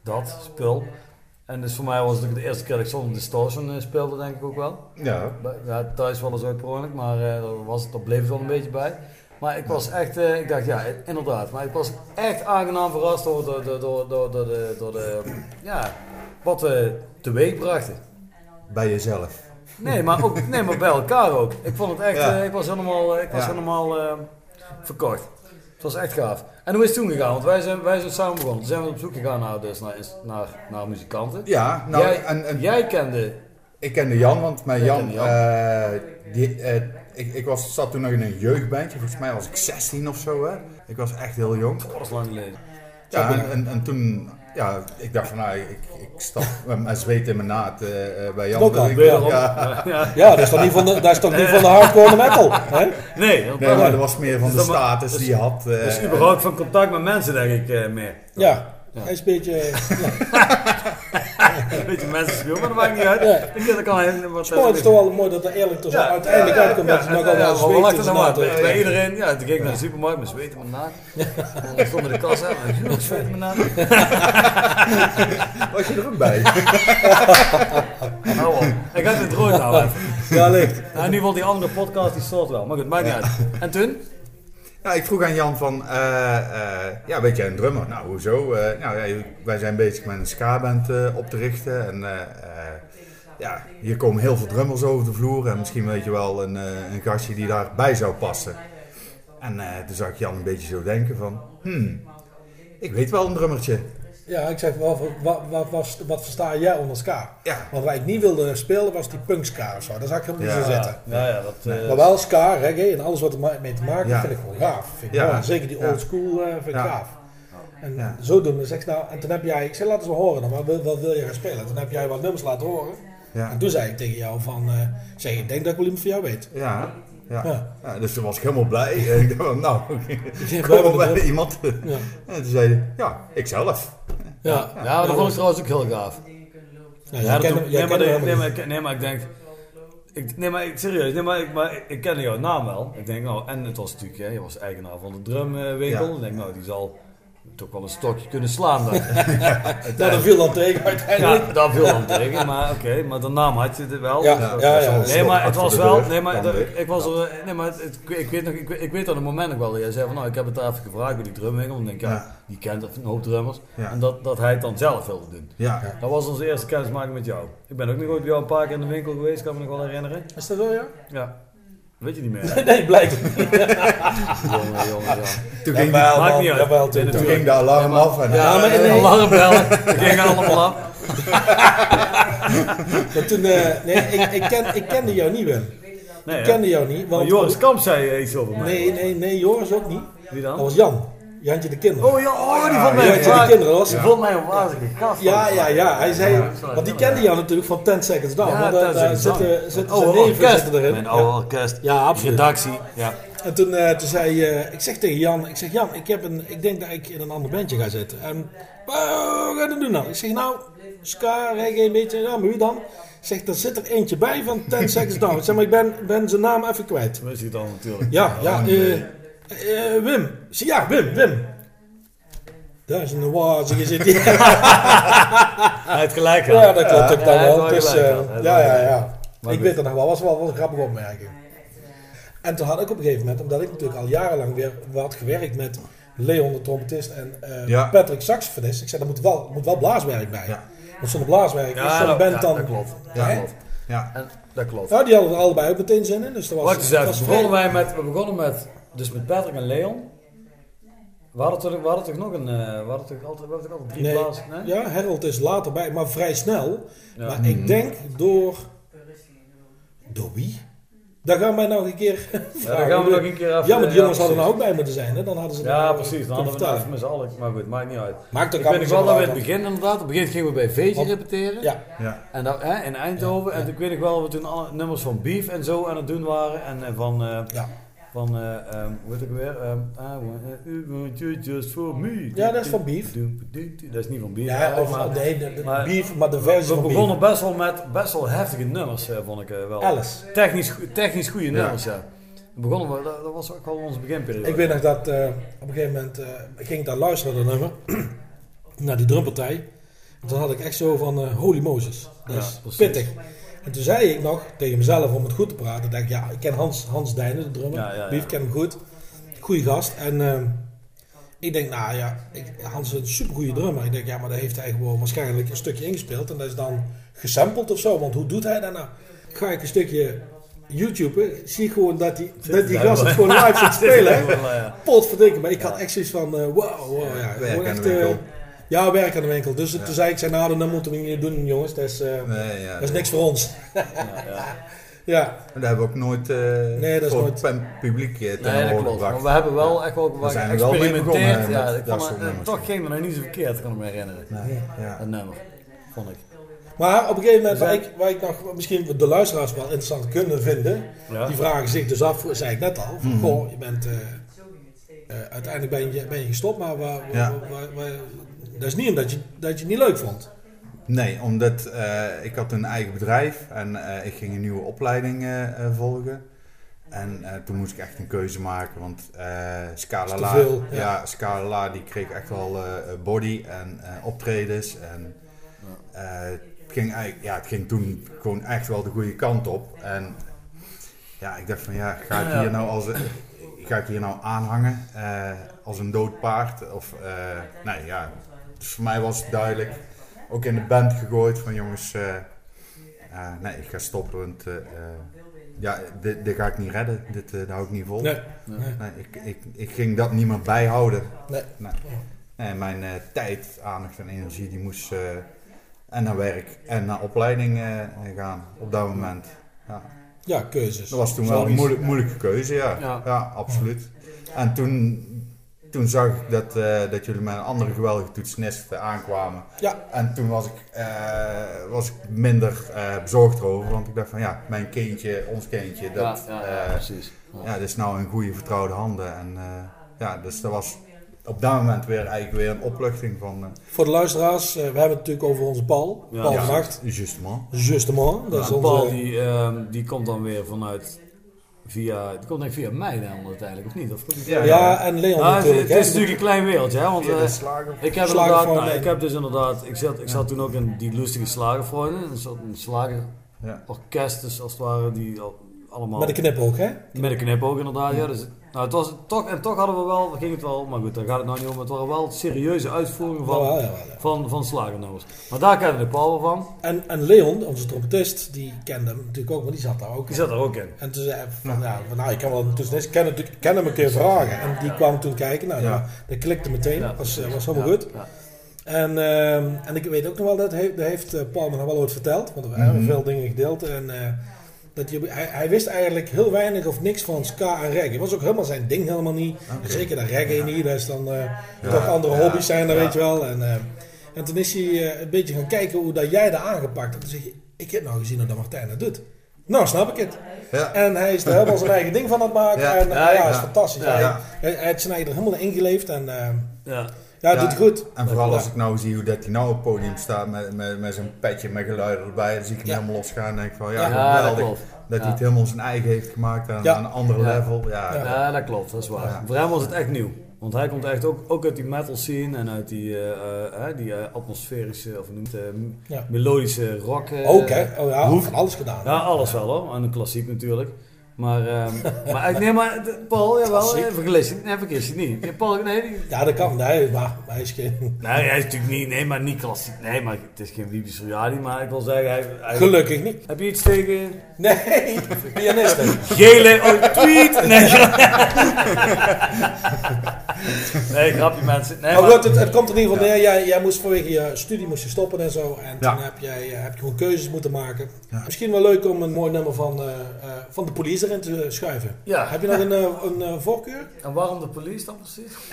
dat spul. En dus voor mij was het ook de eerste keer dat ik zonder distortion speelde, denk ik ook wel.
Ja,
Ja, thuis wel eens uit per ongeluk, maar eh daar, was het, daar bleef het wel een beetje bij. Maar ik was echt, eh, ik dacht ja, inderdaad. Maar ik was echt aangenaam verrast door, door, door, door, door, door de, door de, ja, wat we teweeg brachten.
bij jezelf.
Nee, maar, ook, nee, maar bij elkaar ook. Ik vond het echt,
Ja.
eh, ik was helemaal, eh, ik was
Ja.
helemaal eh, verkocht. Het was echt gaaf. En hoe is het toen gegaan? Want wij zijn, wij zijn samen begonnen. Toen zijn we op zoek gegaan naar, dus naar, naar, naar muzikanten.
Ja, nou,
jij,
en, en
jij kende,
ik kende Jan, want
Jij
Jan, eh, die, eh, ik, ik was, zat toen nog in een jeugdbandje, volgens mij was ik 16 of zo, hè. Ik was echt heel jong.
oh, dat is lang geleden.
Ja, en, en, en toen, ja, ik dacht van, nou, ik, ik stap met mijn zweet in mijn naad eh, eh, bij Jan. Ja.
Ja.
Ja, dat is toch niet van de, dat is toch niet van de hardcore metal? Hè?
Nee, dat
Nee, maar dat was meer van
Dus
de status
dus-
die je had. eh,
Dus überhaupt van contact met mensen denk ik eh, meer.
Ja, hij is een beetje...
Een beetje mensen spelen, maar dat maakt niet uit.
Ja.
Ik vind dat kan wat.
Maar het is toch wel mooi dat er eerlijk tussen
Ja,
uiteindelijk
ja,
uitkomt
ja,
dat je nog
ja, ja,
allemaal zweet
maar.
naad
Bij, iedereen, ja, toen ging ik naar de supermarkt met zweet in mijn naad. Dan stond in de kassa, en ik zweet in mijn naad.
was je er ook bij?
Nou, op. ik had het rood nou.
Ja, ligt.
Nou, in ieder geval die andere podcast, die soort wel. Maar goed, maakt niet uit. En toen?
Ja, ik vroeg aan Jan van, eh, eh, ja, weet jij een drummer? Nou, hoezo? Eh, nou, wij zijn bezig met een ska-band op te richten. En ja, hier komen heel veel drummers over de vloer. En misschien weet je wel een, een gastje die daarbij zou passen. En eh, toen zag ik Jan een beetje zo denken van, hmm, ik weet wel een drummertje.
Ja, ik zeg, wat, wat, wat, was- wat versta jij onder ska?
Ja,
Want waar ik niet wilde spelen was die punk ska of zo. Daar zag ik helemaal niet
Ja.
zo zitten.
Ja, ja, dat... eh,
Maar wel ska, reggae en alles wat er ma- mee te maken heeft,
Ja.
vind ik gewoon gaaf. Vind ik mooi. Zeker die old school eh, vind ik
Ja.
gaaf. En
Ja.
zodoende zeg ik nou, en toen heb jij, ik zei laat eens wel horen dan, wat wil, wat wil je gaan spelen? Toen heb jij wat nummers laten horen.
Ja.
En toen zei ik tegen jou van, eh, ik zeg, ik denk dat ik wel iemand van jou weet.
Ja, ja.
Ja.
Ja, dus toen was ik helemaal blij. En ik dacht, van, nou,
we
kom maar
het
bij iemand.
Ja.
En toen zei hij, ja, ikzelf.
Ja,
Ja, dat vond ik trouwens ook heel gaaf.
Ja,
Ja, doe- nee, maar, nee, nee, ik- nee, maar ik denk... Ik, nee, maar ik, serieus, nee, maar, ik, maar ik, ik kende jouw naam wel. Ik denk, nou, en het was natuurlijk, hè, je was eigenaar van de drumwinkel.
Ja.
Ik denk, nou, die zal toch wel een stokje kunnen slaan daar.
niet. Nou, dat viel dan tegen uiteindelijk.
ja, dat viel dan tegen, maar oké, maar de naam had je het wel.
Ja,
Dus
ja,
dat-
ja, ja.
Nee, maar het was
de
wel. Nee, maar
dan
dat- ik was er. Nee, maar het, het- ik, weet nog, ik, weet- ik weet aan het moment nog wel. dat Jij zei van nou, ik heb het daar even gevraagd bij die drumwinkel. En ik denk, ja,
Ja.
die kent een hoop drummers.
Ja.
En dat, dat hij het dan zelf wilde doen.
Ja,
Dat was onze eerste kennismaking met jou. Ik ben ook nog ooit bij jou een paar keer in de winkel geweest, kan me nog wel herinneren.
Is dat zo, ja?
Ja. Weet je niet meer?
Nee, blijkbaar niet.
jongen, jongen, ja.
toen ging,
Jawel,
Maakt
man,
niet uit.
jawel,
Nee,
toen-
toen ging de alarm af. En,
Ja,
maar nee.
alarmbellen. Die gingen allemaal af.
Maar toen, eh, nee, ik, ik, ken, ik kende jou niet, Wim.
Nee,
Ik kende jou niet.
Maar
Want
Joris Kamp zei iets over mij.
Nee, nee, nee, Joris ook niet.
Wie
Dat
dan?
was Jan. Jantje de kinderen.
Oh ja, oh, die vond mij
Jantje de
een
kinderen, dat was...
Die vond mij een wazige gast.
Ja, ja, ja. Hij zei,
sorry.
want die kende jou natuurlijk van 10 Seconds Down.
Ja,
maar daar,
10
daar
Seconds Down.
zitten, zitten zijn neven zitten erin.
Mijn oude orkest.
Ja, absoluut.
Redactie. Ja.
En toen, eh, toen zei eh, ik zeg tegen Jan, ik zeg Jan, ik, heb een, ik denk dat ik in een ander bandje ga zitten. En wat ga je doen dan? Ik zeg nou, ska, reggae een beetje, ja, maar wie dan? Ik zeg, er zit er eentje bij van 10 Seconds Down. Ik zeg, maar ik ben, ben zijn naam even kwijt.
Wist je het dan natuurlijk.
Ja, ja, eh, eh, Wim. Ja, Wim, Wim. Daar is een wazige zit hier.
Hij heeft gelijk.
Ja, dat klopt ook
Ja,
dan wel. Dus, eh, ja,
wel
ja, ja.
Maar
ik weet het nog wel, was wel een grappige opmerking. En toen had ik op een gegeven moment, omdat ik natuurlijk al jarenlang weer had gewerkt met Leon de trompetist en eh,
Ja.
Patrick saxofonist. Ik zei, er moet wel, moet wel blaaswerk bij.
Ja.
Want zonder blaaswerk is
Ja,
zo'n
dat,
band
ja,
dan...
dat klopt.
Ja.
Dat klopt.
ja.
En, dat klopt.
Nou, die hadden er allebei ook meteen zin in. Dus dat was,
Wacht eens
dat
even.
was
Begonnen wij met, we begonnen met, dus met Patrick en Leon. We hadden toch, we hadden toch nog een, eh, we hadden toch altijd, we hadden toch altijd drie
Nee?
Nee?
ja, Harold is later bij, maar vrij snel.
Ja.
Maar ik denk door... Door wie? Daar gaan wij nog een keer
Ja, dan gaan we nog een keer even...
Ja, maar die jongens hadden er ook bij moeten zijn. Hè? Dan hadden ze
Ja,
eh,
precies. Dan hadden we het met z'n allen. Maar goed, maakt niet uit.
Maakt ook
Ik weet nog wel dat we het begin inderdaad, op het begin gingen we bij Veetje repeteren.
Ja,
ja.
En dat, hè, in Eindhoven. En ik weet nog wel dat we toen alle nummers van Beef en zo aan het doen waren. En eh, van, eh,
ja.
Van eh, ehm, hoe heet ik weer? Ehm, I want, you want you just for me.
Ja, dat is van Beef.
Dat is niet van Beef.
ja of,
maar
nee, de, de
maar-
beef, maar de versie
we begonnen
beef.
best wel met best wel heftige nummers, eh, vond ik eh, wel.
Alice.
Technisch, technisch goede nummers, ja. We begonnen we, dat, dat was ook wel onze beginperiode.
Ik weet nog dat eh, op een gegeven moment eh, ging ik daar luisteren naar dat nummer. naar die drumpartij. En toen had ik echt zo van holy Moses. Dat
Ja,
is
precies.
pittig. En toen zei ik nog tegen mezelf om het goed te praten. dacht ik, ja, ik ken Hans, Hans Dijnen, de drummer.
Ja, ja, ja.
Beef ken hem goed. Goeie gast. En ehm, ik denk, nou ja, ik, Hans is een supergoeie drummer. Ik denk, ja, maar daar heeft hij gewoon waarschijnlijk een stukje ingespeeld. En dat is dan gesampled of zo. Want hoe doet hij dat nou? Ga ik een stukje YouTube, zie ik gewoon dat die, dat die gast het gewoon live zit spelen. Potverdikke, maar ik had echt zoiets van, eh, wow, wow, ja. Gewoon echt. Ja, werk aan de winkel. Dus toen zei ik, zei, nou, dan moeten we niet doen, jongens. Dat is, eh,
Nee, ja.
dat is niks voor ons.
Ja, ja.
Ja,
Dat hebben we ook nooit eh
Nee, dat is
voor
nooit-
het publiek eh, ten
Nee, dat
horen
klopt.
gebracht.
Maar we hebben wel echt wel wat
er
geëxperimenteerd.
begonnen,
Ja,
dat
toch ging het nog niet zo verkeerd, kan ik me herinneren.
Nee, ja.
Dat nummer, vond ik.
maar op een gegeven moment, waar ik, waar ik nog misschien de luisteraars wel interessant kunnen vinden,
Ja.
die vragen zich dus af, zei ik net al, van,
Mhm.
goh, je bent, eh, eh, uiteindelijk ben je, ben je gestopt, maar waar, waar-
Ja.
waar- waar- dat is niet omdat je, dat je het niet leuk vond.
Nee, omdat eh, ik had een eigen bedrijf en eh, ik ging een nieuwe opleiding eh, volgen. En eh, toen moest ik echt een keuze maken, want eh Scala La,
veel, ja.
ja. Scala La, die kreeg echt wel eh, body en eh, optredens. En eh, het, ging eigenlijk, ja, het ging toen gewoon echt wel de goede kant op. En ja, ik dacht van ja, ga ik hier nou als ga ik hier nou aanhangen eh, als een dood paard? Of eh, nee, ja. Dus voor mij was het duidelijk, ook in de band gegooid van jongens, eh, eh, nee, ik ga stoppen, want eh, ja, dit, dit ga ik niet redden, dit eh, hou ik niet vol.
Nee,
Nee.
ik, ik, ik ging dat niet meer bijhouden.
nee.
Nee. Nee, mijn eh, tijd, aandacht en energie, die moest eh, en naar werk en naar opleiding eh, gaan op dat moment. Ja.
Ja, keuzes.
Dat was toen wel een moeilijk, moeilijke keuze, ja.
Ja.
ja. absoluut. En toen toen zag ik dat, eh, dat jullie met een andere geweldige toetsenist eh, aankwamen.
Ja,
En toen was ik, eh, was ik minder eh, bezorgd erover, want ik dacht van ja, mijn kindje, ons kindje, dat,
ja, ja,
eh,
ja, precies. Ja.
ja, dat is nou in goede vertrouwde handen. En eh, ja, dus dat was op dat moment weer eigenlijk weer een opluchting van... eh,
voor de luisteraars, we hebben het natuurlijk over onze Paul.
Ja.
Paul
Ja.
Justement.
Justement. Dat is onze,
Paul die, ehm, die komt dan weer vanuit via, die komt denk via mij dan uiteindelijk, of niet? Of die
Ja,
ja, en Leon
Ah, het,
natuurlijk.
het is
hè.
natuurlijk een klein wereldje, hè? Want eh, ik heb inderdaad, nou, ik heb dus inderdaad, ik zat, ik zat toen ook in die lustige slagervrienden, een soort een slagerorkest, dus als het ware, die al- allemaal
Met een knipoog, hè?
met een knipoog inderdaad, ja. Dus, nou, het was toch, en toch hadden we wel, ging het wel, maar goed, daar gaat het nou niet om, het waren wel serieuze uitvoeringen van,
ja.
van, van slagernummers. Maar daar kende ik Paul wel van,
En, en Leon, onze trompetist, die kende hem natuurlijk ook, maar die zat daar ook.
die zat er ook in.
En toen zei hij van, ja, van, nou, ik kan wel ken, het- ken hem een keer vragen. En die kwam toen kijken, nou,
Ja.
dat klikte meteen,
Ja,
was, was helemaal goed. En, ehm, en ik weet ook nog wel, dat heeft, dat heeft eh, Paul me nog wel ooit verteld, want we hebben
Mhm.
veel dingen gedeeld. En eh, dat hij, hij, hij wist eigenlijk heel weinig of niks van ska en reggae. Het was ook helemaal zijn ding helemaal niet. Zeker dat reggae niet, dat is dan eh,
Ja.
toch andere
Ja.
hobby's zijn, dat
Ja.
weet je wel. En, eh, en toen is hij eh, een beetje gaan kijken hoe dat jij dat aangepakt hebt. En toen zeg je, ik heb nou gezien hoe dat Martijn dat doet. Nou, snap ik het.
Ja.
En hij is er helemaal zijn eigen ding van aan het maken.
Ja.
En
Ja,
ja, ja,
ja.
is fantastisch.
Ja.
Hij,
Ja.
hij, hij heeft zijn eigen er helemaal ingeleefd. En eh,
Ja.
Ja,
Ja.
doet goed.
En vooral als ik nou zie hoe dat hij nou op het podium staat met, met, met zijn petje met geluiden erbij, dan zie ik hem
Ja.
helemaal losgaan en denk ik van ja,
Ja, dat
geweldig.
klopt.
Dat
Ja.
hij het helemaal zijn eigen heeft gemaakt aan, een ander
Ja.
level. Ja,
Ja.
Ja, dat klopt, dat is waar.
Ja.
Voor hem was het echt nieuw. Want hij komt echt ook, ook uit die metal scene en uit die, eh, eh, die eh, atmosferische, of noemt
Ja.
melodische rock. eh,
Ook, hè? Oh ja, van alles gedaan.
Ja, alles wel hoor. En een klassiek natuurlijk. Maar, ehm maar nee, maar de- Paul, jawel, eh, vergis je, nee, vergis je niet. Ja, Paul, nee, die-
Ja, dat kan. Nee, maar hij is geen...
nee, hij is natuurlijk niet, nee, maar niet klassiek. Nee, maar het is geen Wiebe Soriadi, maar ik wil zeggen, hij, hij-
Gelukkig niet.
Heb je iets tegen
Nee, pianisten.
gele, oh, tweet? Nee, nee grapje mensen. Nee,
maar
maar,
goed, het, het komt er in ieder geval neer. Jij, jij moest vanwege je studie moest je stoppen en zo. En
Ja.
toen heb, jij, eh, heb je gewoon keuzes moeten maken.
Ja.
Misschien wel leuk om een mooi nummer van, eh, eh, van de police erin te schuiven.
ja.
Heb je nog een, eh, een eh, voorkeur?
En waarom de police dan precies?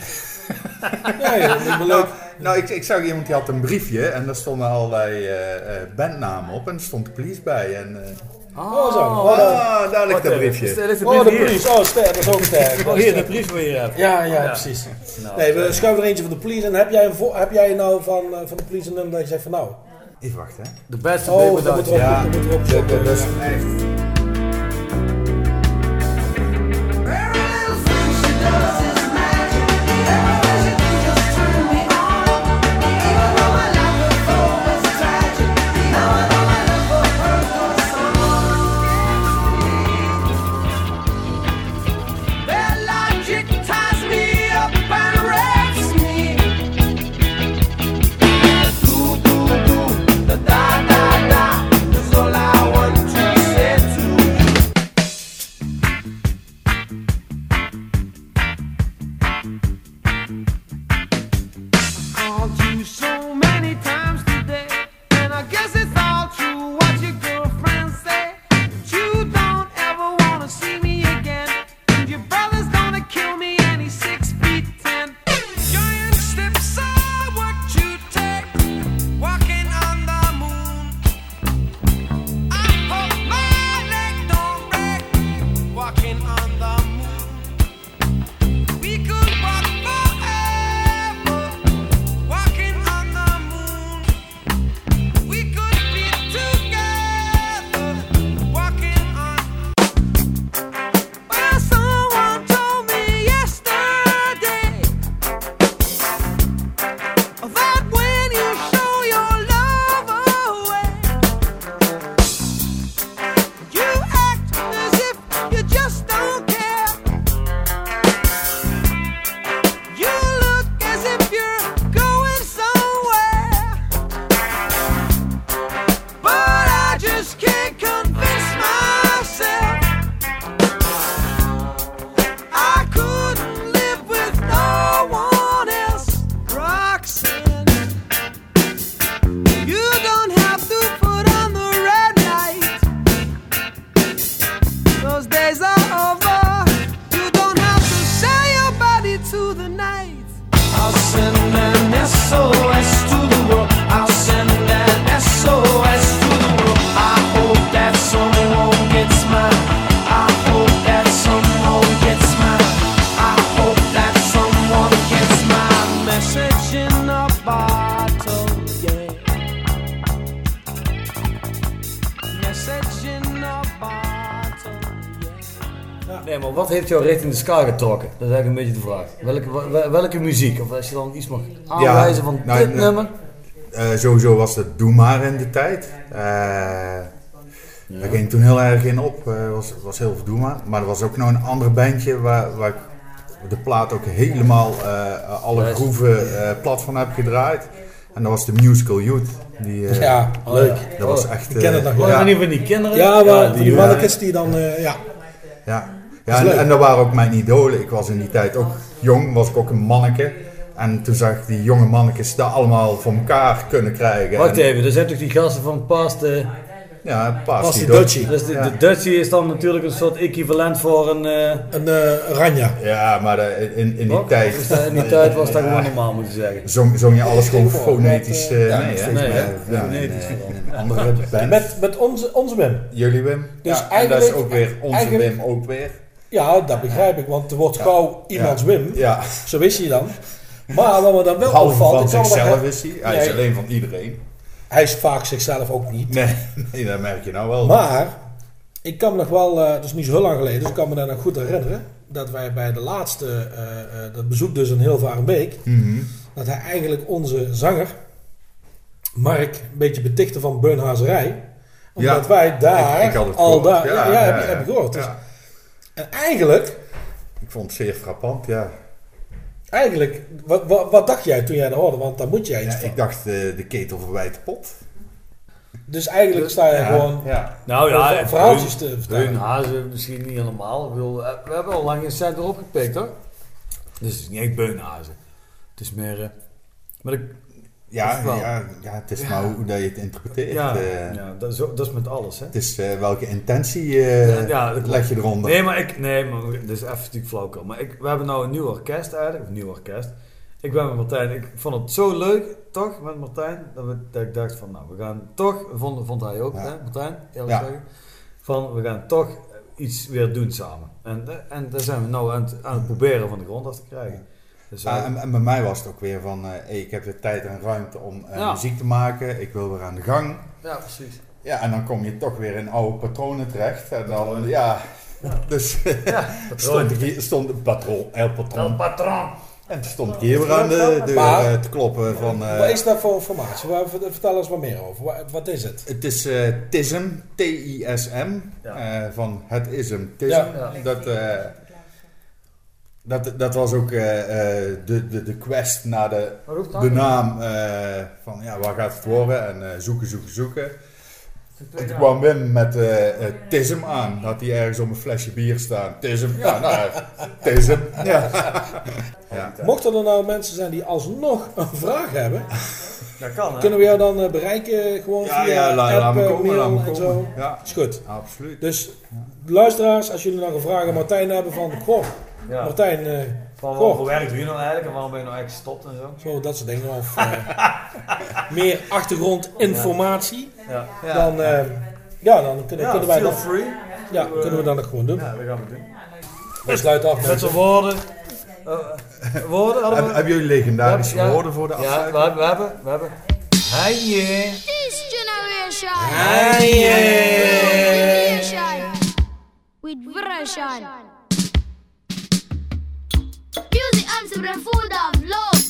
Ja, ja, dat is wel leuk.
Nou, ik, ik zag iemand die had een briefje en daar stonden allerlei eh, eh, bandnamen op en er stond de police bij. En, eh,
Oh, zo. Oh,
ah, daar ligt dat briefje.
Is- ligt de
Oh,
brief
de
hier?
police. Oh, sterk. Dat is ook sterk.
Oh, hier, de brief waar je hier hebt.
Ja, ja,
Ja.
precies.
Nou,
Nee, we
eh,
schuiven er eentje van de police. En heb jij, een heb jij nou van, eh, van de police een nummer dat je zegt van nou...
Even wachten, hè.
De beste
Oh,
baby
dat moet erop.
Ja,
dat moet erop
dat,
zoeken,
dat is
ja.
echt...
heeft jou richting de ska getrokken? Dat is eigenlijk een beetje de vraag. Welke, wel- welke muziek? Of als je dan iets mag aanwijzen van
nou,
dit nummer.
Eh, sowieso was het Doe Maar in de tijd. Eh Daar ging toen heel erg in op. Eh was, was heel veel Doe Maar. Maar er was ook nog een ander bandje waar, waar ik de plaat ook helemaal eh, alle groeven eh, plat van heb gedraaid. En dat was de Musical Youth. Die,
Ja, leuk.
Dat was echt...
Ik ken het nog
Oh,
wel.
ja. niet van die kinderen?
Ja, maar van die
ja.
mannetjes die dan, eh, ja.
Ja, ja en, dat waren ook mijn idolen. Ik was in die tijd ook jong, was ik ook een manneke. En toen zag ik die jonge mannetjes dat allemaal voor elkaar kunnen krijgen.
Wacht
En-
even, er zijn toch die gasten van Past. eh
Ja, Pasti
Pasti
Dutchie.
Dutchie.
dus de,
Ja.
de Dutchie is dan natuurlijk een soort equivalent voor een. eh
Een eh Ranja.
Ja, maar in, in die
wat?
tijd
Dus dat- in die tijd was dat gewoon normaal moeten zeggen.
zong, zong je alles gewoon fonetisch eh,
ja,
nee?
Ja, een andere band.
Met, met onze, onze Wim.
Jullie Wim.
Dus
ja, en dat is
eigenlijk-
ook weer onze
eigenlijk-
Wim ook weer.
Ja, dat begrijp ik, want er wordt gauw iemands. Wim.
Ja,
Zo is hij dan. Maar wat me dan wel opvalt,
van
ik
zichzelf is hij. Hij is alleen van iedereen.
hij is vaak zichzelf ook niet.
Nee, nee, dat merk je nou wel.
Maar ik kan me nog wel, eh, dat is niet zo heel lang geleden, dus ik kan me daar nog goed herinneren. Dat wij bij de laatste, eh, eh, dat bezoek dus in Hilvarenbeek,
Mhm.
dat hij eigenlijk onze zanger, Mark, een beetje betichtte van beunhazerij. Omdat
Ja,
wij daar
Ik- ik
al
gehoord.
daar, ja, ja, heb, je gehoord. Dus-. En eigenlijk,
Ik vond het zeer frappant, ja.
eigenlijk, wat, wat, wat dacht jij toen jij dat hoorde? Want daar moet jij iets
ja
van.
ik dacht, eh, de ketel verwijt de pot.
Dus eigenlijk sta je
Ja,
gewoon
Ja.
Nou ja,
verhaaltjes te vertellen.
Hazen misschien niet helemaal. Bedoel, eh, we hebben al lang een cent erop gepikt hoor. Dus het is niet echt beunhazen. Het is meer. eh, maar ik,
Ja, ja, ja, het is
Ja.
maar hoe dat je het interpreteert.
ja,
eh.
ja dat, is, ook- dat is met alles hè.
Het is eh, welke intentie eh,
Ja,
leg je eronder.
Nee, maar ik, nee, maar dit is even natuurlijk flauwkul. Maar ik, we hebben nou een nieuw orkest eigenlijk, of een nieuw orkest. Ik ben met Martijn, ik vond het zo leuk, toch, met Martijn, dat, we, dat ik dacht van, nou, we gaan toch, vond, vond hij ook, hè, Martijn, eerlijk
Ja.
zeggen, van, we gaan toch iets weer doen samen. En, en daar zijn we nou aan het, aan het proberen van de grond af te krijgen. Dus,
Ja,
eh,
en, en bij mij was het ook weer van, eh, hey, ik heb de tijd en ruimte om eh,
Ja.
muziek te maken. Ik wil weer aan de gang.
ja, precies.
Ja, en dan kom je toch weer in oude patronen terecht. En dan, ja, dus stond ik hier, stond een patroon, El Patron.
patroon.
En toen stond ik hier weer aan de deur
Maar-
eh, te kloppen van... eh,
Wat is dat voor informatie? Waar- Vertel eens wat meer over. Wat, wat is het?
Het is eh TISM, T-I-S-M,
Ja.
eh, van het ism, TISM.
Ja.
Ja.
Dat, eh, dat, dat was ook eh, eh, de, de, de quest naar de, de naam eh, van ja, waar gaat het worden en eh, zoeken, zoeken, zoeken. En toen kwam Wim met TISM aan. Had hij ergens op een flesje bier staan. TISM, ja, nou, TISM. Ja. ja.
Mochten er nou mensen zijn die alsnog een vraag hebben,
Dat kan hè.
kunnen we jou dan bereiken gewoon
Ja,
via
ja, laat,
app,
laat me komen,
mail
laat me
en
komen.
zo.
Ja,
Is goed.
absoluut.
Dus luisteraars, als jullie nog een vraag aan Martijn hebben van, goh,
Ja.
Martijn, eh,
Van
Goh.
wat voor werk doe je nou eigenlijk en waarom ben je nou eigenlijk gestopt en zo?
zo dat soort dingen. Of eh, meer achtergrondinformatie.
Ja.
Dan, eh, ja, dan kunnen, kunnen wij
feel
dat,
free.
ja, kunnen we dan ook gewoon doen.
Ja, dat gaan we doen.
We sluiten af.
Met z'n woorden. Woorden hadden
Heb,
we?
hebben jullie legendarische
Ja, ja.
woorden voor de
Ja,
afsluiting?
we hebben, we hebben, we hebben. Hey yeah.
This generation.
Hey yeah.
Generation. With version. Music I'm super full of love.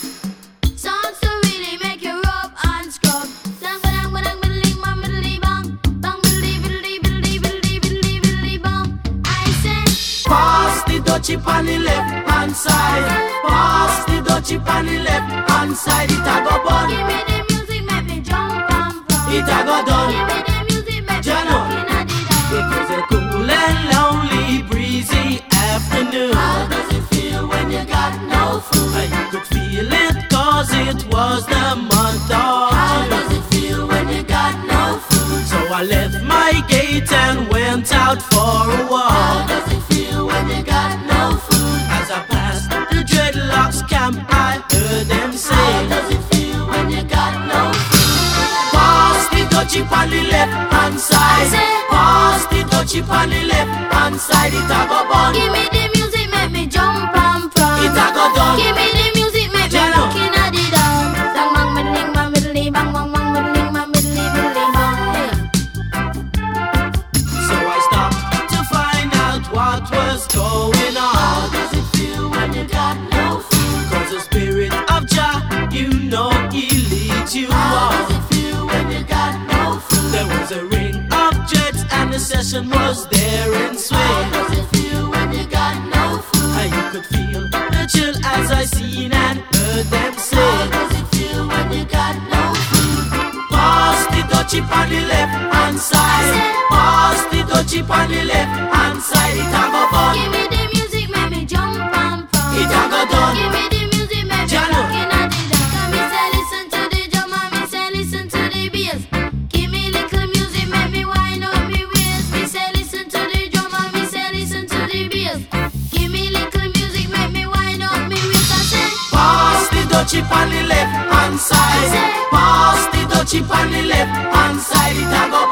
Songs to really make you rub and scrub. Dang ba dang ba dang biddly bang biddly bang. Bang biddly biddly biddly biddly biddly biddly bang. I say.
Pass the dutchie on the left hand side. Pass the dutchie on the left hand side. It a go bun.
Give me the music, make me jump and from.
It a go done. could feel it, cause it was the month of
How does it feel when you got no food?
So I left my gate and went out for a walk.
How does it feel when you got no food?
As I passed the dreadlocks camp, I heard them say, How
does it feel when you got no food?
Pass the dutchie on the left hand side. I
said, Pass the dutchie on the left hand side.
It a go bun.
Give me the music, make me
jump and prance. It a go done. Give me the what you How want.
How does it feel when you got no food?
There was a ring of jets and the session was there in swing.
How does it feel when you got no food?
How you could feel the chill as I seen and heard them say.
How does it feel when you got no food?
Pass the dutchie on the left hand side. Pass the dutchie on the left hand side. It have a fun.
Give me
she on the left hand side, it a go